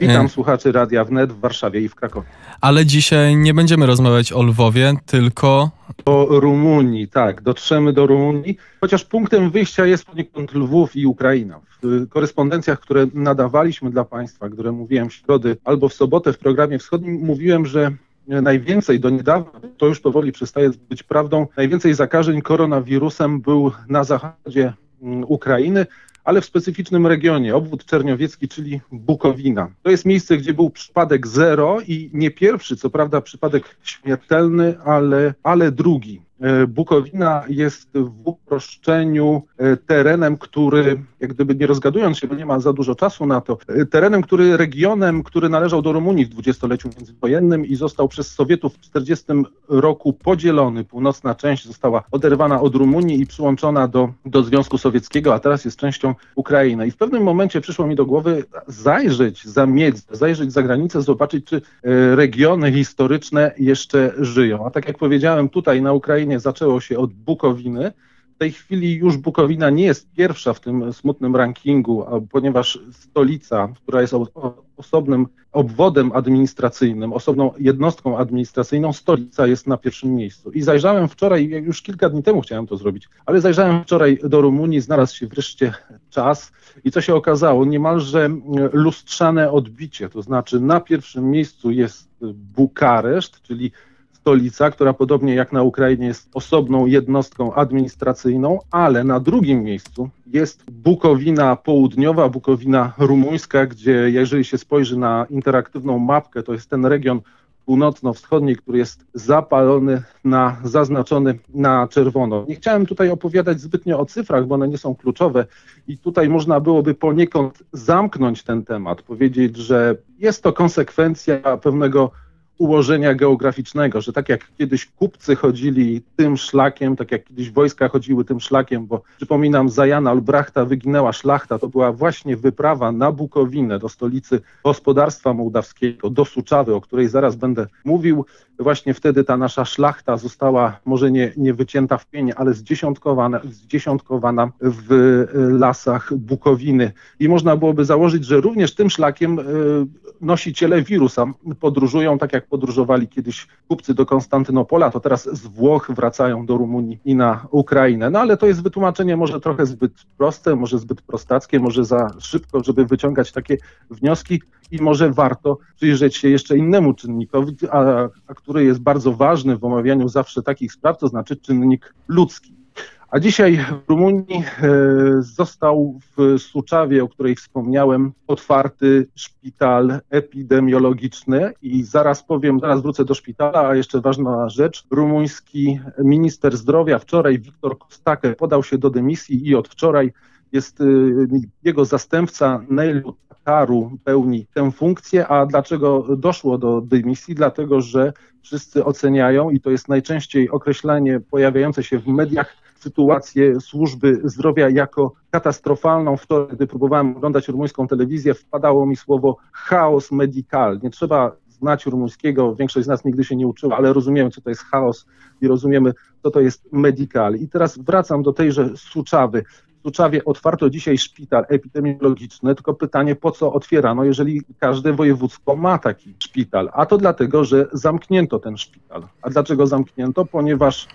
Witam E. słuchaczy Radia Wnet w Warszawie i w Krakowie. Ale dzisiaj nie będziemy rozmawiać o Lwowie, tylko O Rumunii, tak, dotrzemy do Rumunii, chociaż punktem wyjścia jest poniekąd Lwów i Ukraina. W korespondencjach, które nadawaliśmy dla Państwa, które mówiłem w środę albo w sobotę w programie wschodnim, mówiłem, że najwięcej do niedawna, to już powoli przestaje być prawdą, najwięcej zakażeń koronawirusem był na zachodzie mm, Ukrainy, ale w specyficznym regionie, obwód czerniowiecki, czyli Bukowina. To jest miejsce, gdzie był przypadek zero i nie pierwszy, co prawda przypadek śmiertelny, ale, ale drugi. E, Bukowina jest w uproszczeniu e, terenem, który, jak gdyby nie rozgadując się, bo nie ma za dużo czasu na to, e, terenem, który regionem, który należał do Rumunii w dwudziestoleciu międzywojennym i został przez Sowietów w 40 roku podzielony. Północna część została oderwana od Rumunii i przyłączona do, do Związku Sowieckiego, a teraz jest częścią Ukrainy. I w pewnym momencie przyszło mi do głowy zajrzeć za miedz, zajrzeć za granicę, zobaczyć, czy regiony historyczne jeszcze żyją. A tak jak powiedziałem, tutaj na Ukrainie zaczęło się od Bukowiny. W tej chwili już Bukowina nie jest pierwsza w tym smutnym rankingu, ponieważ stolica, która jest osobnym obwodem administracyjnym, osobną jednostką administracyjną, stolica jest na pierwszym miejscu. I zajrzałem wczoraj, już kilka dni temu chciałem to zrobić, ale zajrzałem wczoraj do Rumunii, znalazł się wreszcie czas i co się okazało? Niemalże lustrzane odbicie, to znaczy na pierwszym miejscu jest Bukareszt, czyli stolica, która podobnie jak na Ukrainie jest osobną jednostką administracyjną, ale na drugim miejscu jest Bukowina Południowa, Bukowina Rumuńska, gdzie jeżeli się spojrzy na interaktywną mapkę, to jest ten region północno-wschodni, który jest zapalony na, zaznaczony na czerwono. Nie chciałem tutaj opowiadać zbytnio o cyfrach, bo one nie są kluczowe i tutaj można byłoby poniekąd zamknąć ten temat, powiedzieć, że jest to konsekwencja pewnego ułożenia geograficznego, że tak jak kiedyś kupcy chodzili tym szlakiem, tak jak kiedyś wojska chodziły tym szlakiem, bo przypominam, za Jana Albrachta wyginęła szlachta, to była właśnie wyprawa na Bukowinę, do stolicy gospodarstwa mołdawskiego, do Suczawy, o której zaraz będę mówił. Właśnie wtedy ta nasza szlachta została może nie, nie wycięta w pień, ale zdziesiątkowana, zdziesiątkowana w y, lasach Bukowiny. I można byłoby założyć, że również tym szlakiem y, nosiciele wirusa podróżują, tak jak podróżowali kiedyś kupcy do Konstantynopola, to teraz z Włoch wracają do Rumunii i na Ukrainę. No ale to jest wytłumaczenie może trochę zbyt proste, może zbyt prostackie, może za szybko, żeby wyciągać takie wnioski i może warto przyjrzeć się jeszcze innemu czynnikowi, a, a który jest bardzo ważny w omawianiu zawsze takich spraw, to znaczy czynnik ludzki. A dzisiaj w Rumunii e, został w Suczawie, o której wspomniałem, otwarty szpital epidemiologiczny i zaraz powiem, zaraz wrócę do szpitala, a jeszcze ważna rzecz, rumuński minister zdrowia wczoraj, Wiktor Kostake, podał się do dymisji i od wczoraj jest y, jego zastępca Neilu Takaru pełni tę funkcję, a dlaczego doszło do dymisji? Dlatego, że wszyscy oceniają i to jest najczęściej określenie pojawiające się w mediach sytuację służby zdrowia jako katastrofalną. Wczoraj, gdy próbowałem oglądać rumuńską telewizję, wpadało mi słowo chaos medical. Nie trzeba znać rumuńskiego, większość z nas nigdy się nie uczyła, ale rozumiemy, co to jest chaos i rozumiemy, co to jest medical. I teraz wracam do tejże Suczawy. W Suczawie otwarto dzisiaj szpital epidemiologiczny, tylko pytanie, po co otwierano, jeżeli każde województwo ma taki szpital? A to dlatego, że zamknięto ten szpital. A dlaczego zamknięto? Ponieważ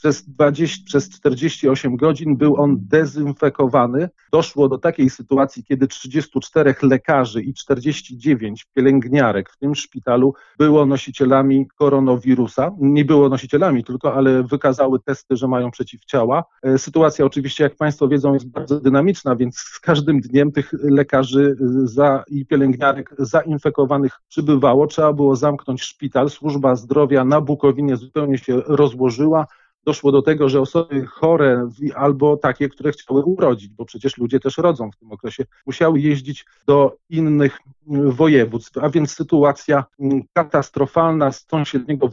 przez, 20, przez 48 godzin był on dezynfekowany. Doszło do takiej sytuacji, kiedy 34 lekarzy i 49 pielęgniarek w tym szpitalu było nosicielami koronawirusa. Nie było nosicielami tylko, ale wykazały testy, że mają przeciwciała. E, sytuacja oczywiście, jak Państwo wiedzą, jest bardzo dynamiczna, więc z każdym dniem tych lekarzy e, za, i pielęgniarek zainfekowanych przybywało. Trzeba było zamknąć szpital. Służba zdrowia na Bukowinie zupełnie się rozłożyła doszło do tego, że osoby chore albo takie, które chciały urodzić, bo przecież ludzie też rodzą w tym okresie, musiały jeździć do innych mm, województw, a więc sytuacja mm, katastrofalna z sąsiedniego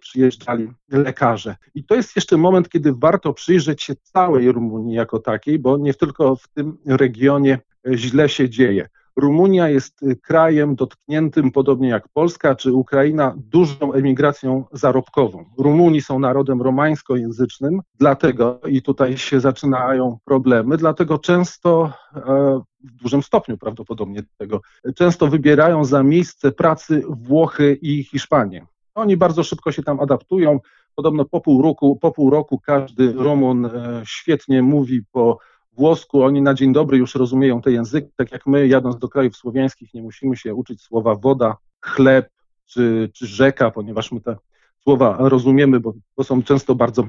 przyjeżdżali lekarze. I to jest jeszcze moment, kiedy warto przyjrzeć się całej Rumunii jako takiej, bo nie tylko w tym regionie źle się dzieje. Rumunia jest y, krajem dotkniętym, podobnie jak Polska czy Ukraina, dużą emigracją zarobkową. Rumuni są narodem romańskojęzycznym, dlatego i tutaj się zaczynają problemy, dlatego często e, w dużym stopniu prawdopodobnie tego, często wybierają za miejsce pracy Włochy i Hiszpanię. Oni bardzo szybko się tam adaptują. Podobno po pół roku, po pół roku każdy Rumun e, świetnie mówi po włosku, oni na dzień dobry już rozumieją te języki, tak jak my jadąc do krajów słowiańskich nie musimy się uczyć słowa woda, chleb czy, czy rzeka, ponieważ my te słowa rozumiemy, bo, bo są często bardzo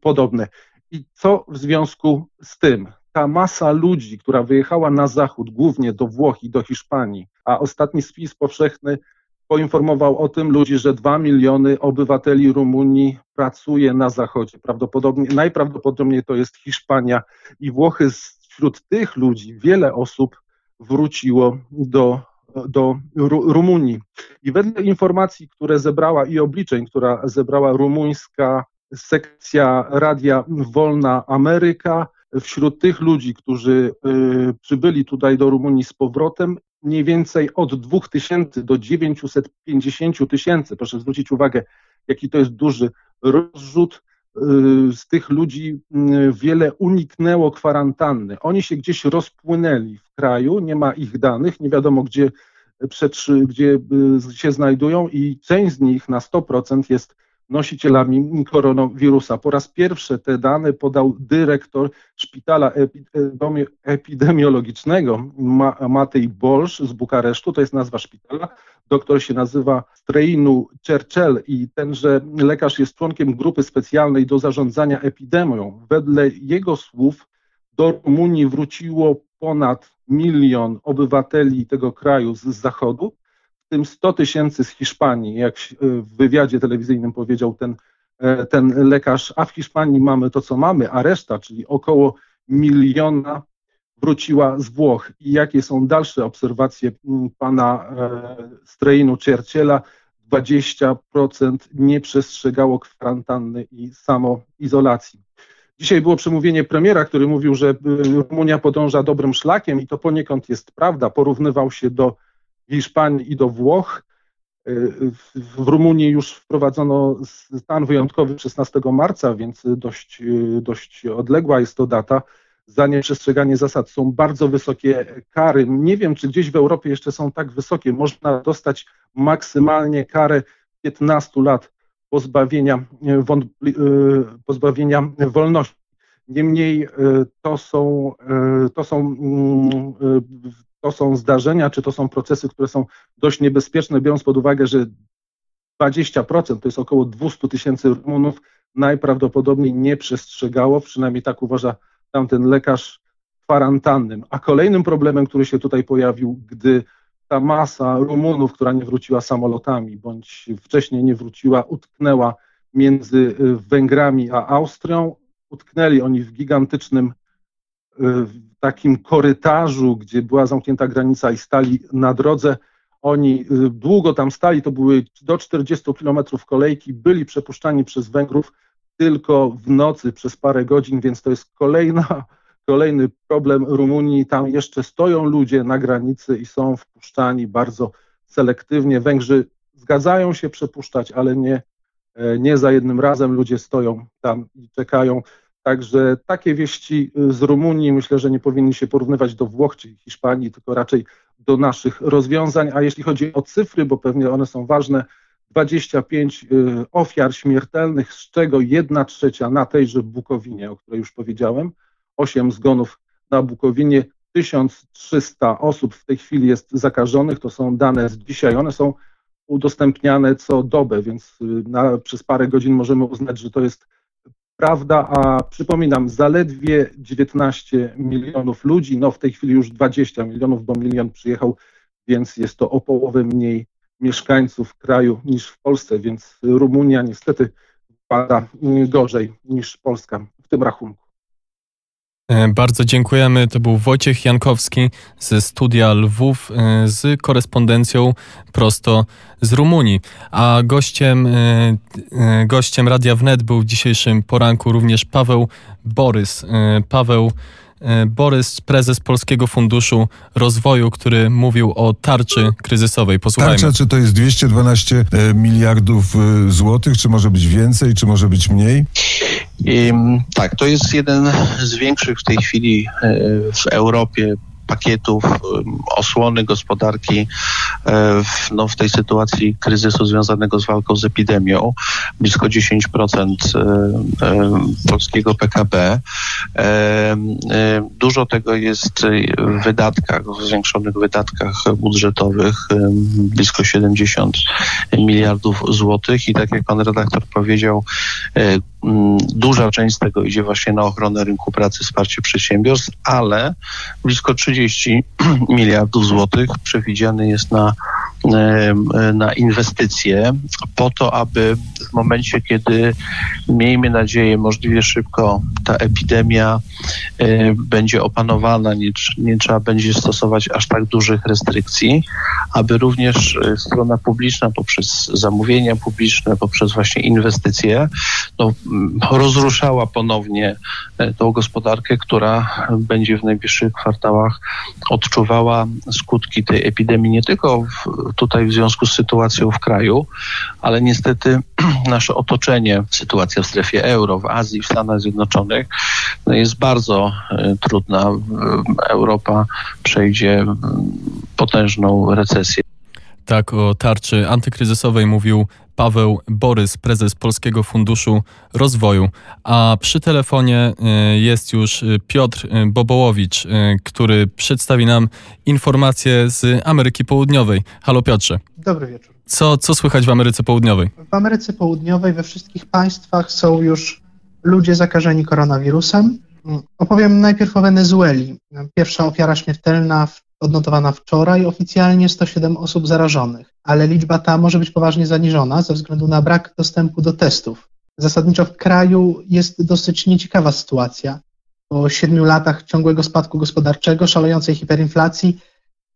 podobne. I co w związku z tym? Ta masa ludzi, która wyjechała na zachód, głównie do Włoch i do Hiszpanii, a ostatni spis powszechny poinformował o tym ludzi, że dwa miliony obywateli Rumunii pracuje na zachodzie. Prawdopodobnie, najprawdopodobniej to jest Hiszpania i Włochy. Wśród tych ludzi wiele osób wróciło do, do Rumunii. I wedle informacji, które zebrała i obliczeń, która zebrała rumuńska sekcja Radia Wolna Ameryka, wśród tych ludzi, którzy y, przybyli tutaj do Rumunii z powrotem, mniej więcej od 2000 do 950 tysięcy. Proszę zwrócić uwagę, jaki to jest duży rozrzut. Y, z tych ludzi wiele uniknęło kwarantanny. Oni się gdzieś rozpłynęli w kraju, nie ma ich danych, nie wiadomo gdzie, gdzie y, się znajdują i część z nich na 100% jest nosicielami koronawirusa. Po raz pierwszy te dane podał dyrektor szpitala epidemiologicznego Matej Bolsz z Bukaresztu, to jest nazwa szpitala. Doktor się nazywa Streinu Churchill i tenże lekarz jest członkiem grupy specjalnej do zarządzania epidemią. Wedle jego słów do Rumunii wróciło ponad milion obywateli tego kraju z zachodu, tym 100 tysięcy z Hiszpanii, jak w wywiadzie telewizyjnym powiedział ten, e, ten lekarz, a w Hiszpanii mamy to, co mamy, a reszta, czyli około miliona wróciła z Włoch. I jakie są dalsze obserwacje pana e, Streinu Churchilla? 20% nie przestrzegało kwarantanny i samoizolacji. Dzisiaj było przemówienie premiera, który mówił, że Rumunia podąża dobrym szlakiem i to poniekąd jest prawda. Porównywał się do Hiszpanii i do Włoch. W Rumunii już wprowadzono stan wyjątkowy 16 marca, więc dość, dość odległa jest to data. Za nieprzestrzeganie zasad są bardzo wysokie kary. Nie wiem, czy gdzieś w Europie jeszcze są tak wysokie. Można dostać maksymalnie karę 15 lat pozbawienia, pozbawienia wolności. Niemniej to są, to są mm, to są zdarzenia, czy to są procesy, które są dość niebezpieczne, biorąc pod uwagę, że 20%, to jest około 200 tysięcy Rumunów, najprawdopodobniej nie przestrzegało, przynajmniej tak uważa tamten lekarz kwarantannym. A kolejnym problemem, który się tutaj pojawił, gdy ta masa Rumunów, która nie wróciła samolotami, bądź wcześniej nie wróciła, utknęła między y, Węgrami a Austrią, utknęli oni w gigantycznym w takim korytarzu, gdzie była zamknięta granica i stali na drodze. Oni y, długo tam stali, to były do 40 kilometrów kolejki, byli przepuszczani przez Węgrów tylko w nocy przez parę godzin, więc to jest kolejna, kolejny problem Rumunii. Tam jeszcze stoją ludzie na granicy i są wpuszczani bardzo selektywnie. Węgrzy zgadzają się przepuszczać, ale nie, e, nie za jednym razem. Ludzie stoją tam i czekają. Także takie wieści z Rumunii myślę, że nie powinny się porównywać do Włoch czy Hiszpanii, tylko raczej do naszych rozwiązań. A jeśli chodzi o cyfry, bo pewnie one są ważne, 25 y, ofiar śmiertelnych, z czego 1 trzecia na tejże Bukowinie, o której już powiedziałem, 8 zgonów na Bukowinie, 1300 osób w tej chwili jest zakażonych, to są dane z dzisiaj, one są udostępniane co dobę, więc y, na, przez parę godzin możemy uznać, że to jest prawda, a przypominam, zaledwie 19 milionów ludzi, no w tej chwili już 20 milionów, bo milion przyjechał, więc jest to o połowę mniej mieszkańców kraju niż w Polsce, więc Rumunia niestety pada gorzej niż Polska w tym rachunku. E, bardzo dziękujemy. To był Wojciech Jankowski ze studia Lwów e, z korespondencją prosto z Rumunii. A gościem, e, gościem Radia Wnet był w dzisiejszym poranku również Paweł Borys. Paweł Borys, prezes Polskiego Funduszu Rozwoju, który mówił o tarczy kryzysowej. Posłuchajmy. Tarcza, czy to jest 212 e, miliardów e, złotych, czy może być więcej, czy może być mniej? I, tak, to jest jeden z większych w tej chwili w Europie pakietów osłony gospodarki e, w, no, w tej sytuacji kryzysu związanego z walką z epidemią, blisko 10% e, e, polskiego PKB. Dużo tego jest w wydatkach, w zwiększonych wydatkach budżetowych, blisko 70 miliardów złotych i tak jak pan redaktor powiedział, duża część z tego idzie właśnie na ochronę rynku pracy, wsparcie przedsiębiorstw, ale blisko 30 miliardów złotych przewidziane jest na, na inwestycje po to, aby w momencie, kiedy miejmy nadzieję możliwie szybko ta epidemia będzie opanowana, nie, nie trzeba będzie stosować aż tak dużych restrykcji, aby również e, strona publiczna poprzez zamówienia publiczne, poprzez właśnie inwestycje, no, rozruszała ponownie e, tą gospodarkę, która będzie w najbliższych kwartałach odczuwała skutki tej epidemii nie tylko w, tutaj w związku z sytuacją w kraju, ale niestety nasze otoczenie, sytuacja w strefie euro, w Azji, w Stanach Zjednoczonych no jest bardzo e, trudna. Europa przejdzie potężną recesję. Tak o tarczy antykryzysowej mówił Paweł Borys, prezes Polskiego Funduszu Rozwoju. A przy telefonie y, jest już y, Piotr y, Bobołowicz, który przedstawi nam informacje z Ameryki Południowej. Halo Piotrze. Dobry wieczór. Co, co słychać w Ameryce Południowej? W Ameryce Południowej we wszystkich państwach są już ludzie zakażeni koronawirusem. Opowiem najpierw o Wenezueli. Pierwsza ofiara śmiertelna w odnotowana wczoraj oficjalnie 107 osób zarażonych, ale liczba ta może być poważnie zaniżona ze względu na brak dostępu do testów. Zasadniczo w kraju jest dosyć nieciekawa sytuacja. Po siedmiu latach ciągłego spadku gospodarczego, szalejącej hiperinflacji,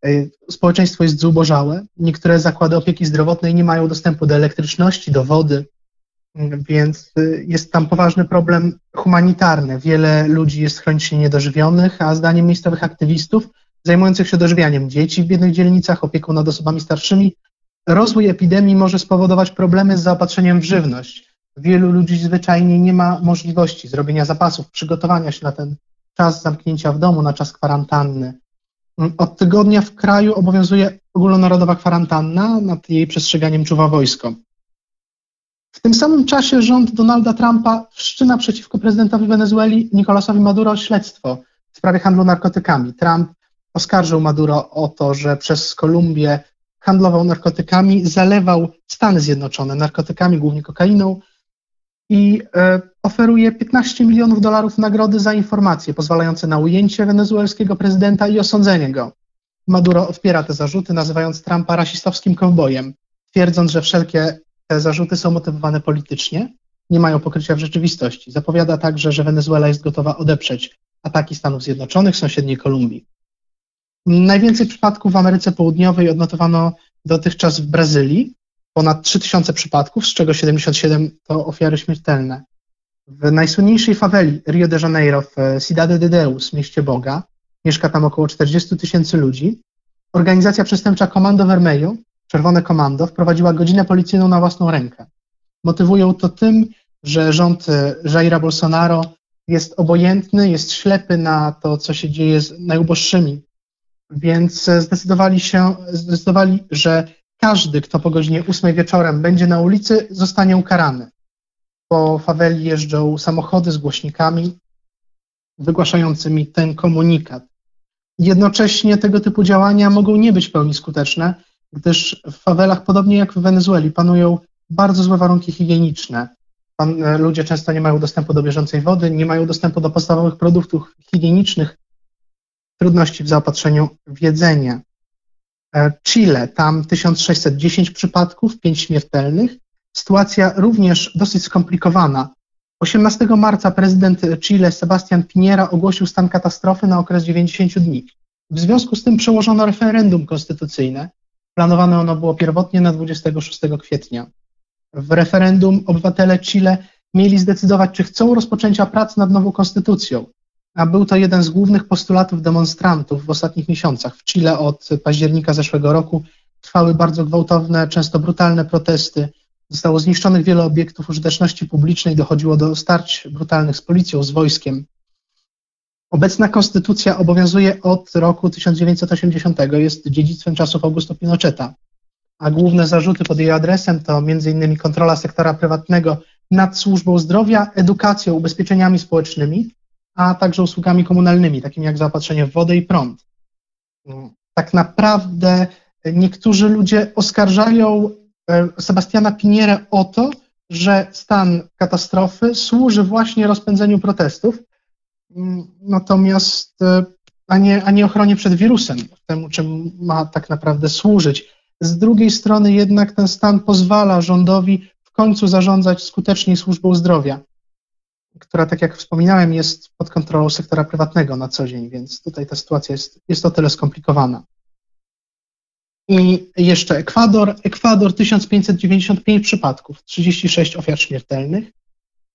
y, społeczeństwo jest zubożałe. Niektóre zakłady opieki zdrowotnej nie mają dostępu do elektryczności, do wody, więc y, jest tam poważny problem humanitarny. Wiele ludzi jest chronicznie niedożywionych, a zdaniem miejscowych aktywistów zajmujących się dożywianiem dzieci w biednych dzielnicach, opieką nad osobami starszymi. Rozwój epidemii może spowodować problemy z zaopatrzeniem w żywność. Wielu ludzi zwyczajnie nie ma możliwości zrobienia zapasów, przygotowania się na ten czas zamknięcia w domu, na czas kwarantanny. Od tygodnia w kraju obowiązuje ogólnonarodowa kwarantanna, nad jej przestrzeganiem czuwa wojsko. W tym samym czasie rząd Donalda Trumpa wszczyna przeciwko prezydentowi Wenezueli Nicolasowi Maduro śledztwo w sprawie handlu narkotykami. Trump oskarżył Maduro o to, że przez Kolumbię handlował narkotykami, zalewał Stany Zjednoczone narkotykami, głównie kokainą i e, oferuje 15 milionów dolarów nagrody za informacje pozwalające na ujęcie wenezuelskiego prezydenta i osądzenie go. Maduro odpiera te zarzuty, nazywając Trumpa rasistowskim kowbojem, twierdząc, że wszelkie te zarzuty są motywowane politycznie, nie mają pokrycia w rzeczywistości. Zapowiada także, że Wenezuela jest gotowa odeprzeć ataki Stanów Zjednoczonych sąsiedniej Kolumbii. Najwięcej przypadków w Ameryce Południowej odnotowano dotychczas w Brazylii, ponad 3000 przypadków, z czego 77 to ofiary śmiertelne. W najsłynniejszej faweli Rio de Janeiro, w Cidade de Deus, mieście Boga, mieszka tam około 40 tysięcy ludzi. Organizacja przestępcza Comando Vermelho Czerwone Komando wprowadziła godzinę policyjną na własną rękę. Motywują to tym, że rząd Jaira Bolsonaro jest obojętny, jest ślepy na to, co się dzieje z najuboższymi. Więc zdecydowali się, zdecydowali, że każdy, kto po godzinie 8 wieczorem będzie na ulicy, zostanie ukarany. Po faweli jeżdżą samochody z głośnikami wygłaszającymi ten komunikat. Jednocześnie tego typu działania mogą nie być w pełni skuteczne, gdyż w fawelach, podobnie jak w Wenezueli, panują bardzo złe warunki higieniczne. Pan, e, ludzie często nie mają dostępu do bieżącej wody, nie mają dostępu do podstawowych produktów higienicznych, trudności w zaopatrzeniu w jedzenie. E, Chile, tam 1610 przypadków, 5 śmiertelnych. Sytuacja również dosyć skomplikowana. 18 marca prezydent Chile Sebastian Piñera ogłosił stan katastrofy na okres 90 dni. W związku z tym przełożono referendum konstytucyjne. Planowane ono było pierwotnie na 26 kwietnia. W referendum obywatele Chile mieli zdecydować, czy chcą rozpoczęcia prac nad nową konstytucją. A był to jeden z głównych postulatów demonstrantów w ostatnich miesiącach. W Chile od października zeszłego roku trwały bardzo gwałtowne, często brutalne protesty. Zostało zniszczonych wiele obiektów użyteczności publicznej, dochodziło do starć brutalnych z policją, z wojskiem. Obecna konstytucja obowiązuje od roku 1980, jest dziedzictwem czasów Augusto Pinocheta a główne zarzuty pod jej adresem to m.in. kontrola sektora prywatnego nad służbą zdrowia, edukacją, ubezpieczeniami społecznymi, a także usługami komunalnymi, takimi jak zaopatrzenie w wodę i prąd. Tak naprawdę niektórzy ludzie oskarżają e, Sebastiana Pinierę o to, że stan katastrofy służy właśnie rozpędzeniu protestów, natomiast e, a nie, a nie ochronie przed wirusem, temu czym ma tak naprawdę służyć. Z drugiej strony jednak ten stan pozwala rządowi w końcu zarządzać skuteczniej służbą zdrowia, która, tak jak wspominałem, jest pod kontrolą sektora prywatnego na co dzień, więc tutaj ta sytuacja jest, jest o tyle skomplikowana. I jeszcze Ekwador. Ekwador 1595 przypadków, 36 ofiar śmiertelnych.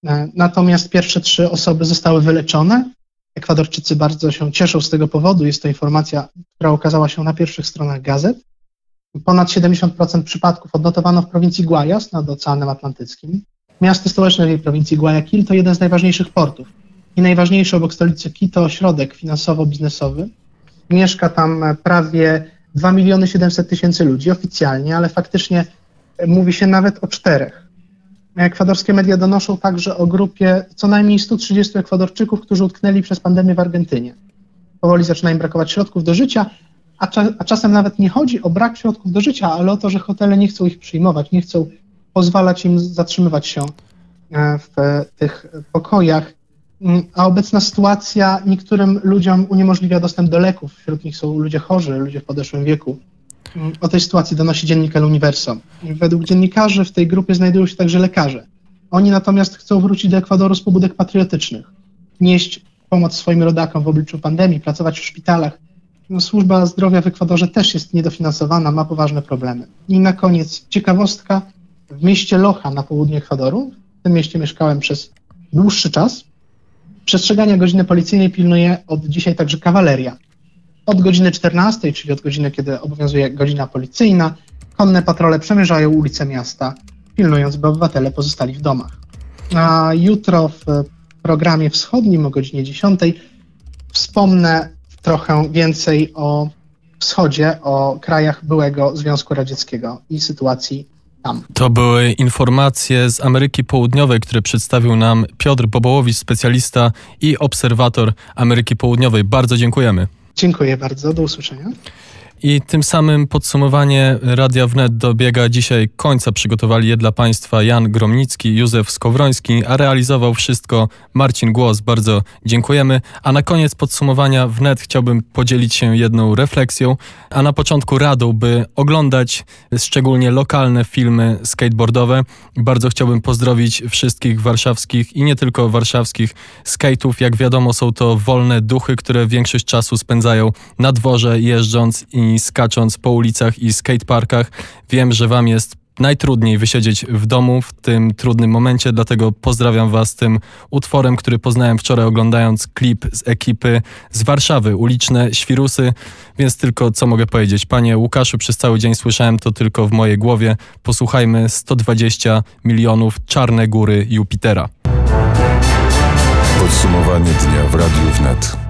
E, natomiast pierwsze trzy osoby zostały wyleczone. Ekwadorczycy bardzo się cieszą z tego powodu. Jest to informacja, która ukazała się na pierwszych stronach gazet. Ponad 70% przypadków odnotowano w prowincji Guayas nad Oceanem Atlantyckim. Miasto stołeczne tej prowincji Guayaquil to jeden z najważniejszych portów i najważniejszy obok stolicy Quito ośrodek finansowo-biznesowy. Mieszka tam prawie 2 miliony 700 tysięcy ludzi oficjalnie, ale faktycznie mówi się nawet o czterech. Ekwadorskie media donoszą także o grupie co najmniej 130 Ekwadorczyków, którzy utknęli przez pandemię w Argentynie. Powoli zaczyna im brakować środków do życia, a, cza, a czasem nawet nie chodzi o brak środków do życia, ale o to, że hotele nie chcą ich przyjmować, nie chcą pozwalać im zatrzymywać się e, w tych pokojach. Mm, a obecna sytuacja niektórym ludziom uniemożliwia dostęp do leków. Wśród nich są ludzie chorzy, ludzie w podeszłym wieku. Mm, o tej sytuacji donosi dziennik El Universo. Według dziennikarzy w tej grupie znajdują się także lekarze. Oni natomiast chcą wrócić do Ekwadoru z pobudek patriotycznych, nieść pomoc swoim rodakom w obliczu pandemii, pracować w szpitalach, no, służba zdrowia w Ekwadorze też jest niedofinansowana, ma poważne problemy. I na koniec ciekawostka. W mieście Locha na południu Ekwadoru, w tym mieście mieszkałem przez dłuższy czas, przestrzegania godziny policyjnej pilnuje od dzisiaj także kawaleria. Od godziny 14, czyli od godziny, kiedy obowiązuje godzina policyjna, konne patrole przemierzają ulice miasta, pilnując, by obywatele pozostali w domach. A jutro w programie wschodnim o godzinie 10 wspomnę trochę więcej o wschodzie, o krajach byłego Związku Radzieckiego i sytuacji tam. To były informacje z Ameryki Południowej, które przedstawił nam Piotr Bobołowicz, specjalista i obserwator Ameryki Południowej. Bardzo dziękujemy. Dziękuję bardzo, do usłyszenia. I tym samym podsumowanie Radia Wnet dobiega dzisiaj końca. Przygotowali je dla Państwa Jan Gromnicki, Józef Skowroński, a realizował wszystko Marcin Głos. Bardzo dziękujemy. A na koniec podsumowania Wnet chciałbym podzielić się jedną refleksją, a na początku radą, by oglądać szczególnie lokalne filmy skateboardowe. Bardzo chciałbym pozdrowić wszystkich warszawskich i nie tylko warszawskich skate'ów. Jak wiadomo są to wolne duchy, które większość czasu spędzają na dworze jeżdżąc i skacząc po ulicach i skateparkach. Wiem, że Wam jest najtrudniej wysiedzieć w domu w tym trudnym momencie, dlatego pozdrawiam Was tym utworem, który poznałem wczoraj oglądając klip z ekipy z Warszawy, uliczne świrusy, więc tylko co mogę powiedzieć. Panie Łukaszu, przez cały dzień słyszałem to tylko w mojej głowie. Posłuchajmy 120 milionów Czarne Góry Jupitera. Podsumowanie dnia w Radiu Wnet.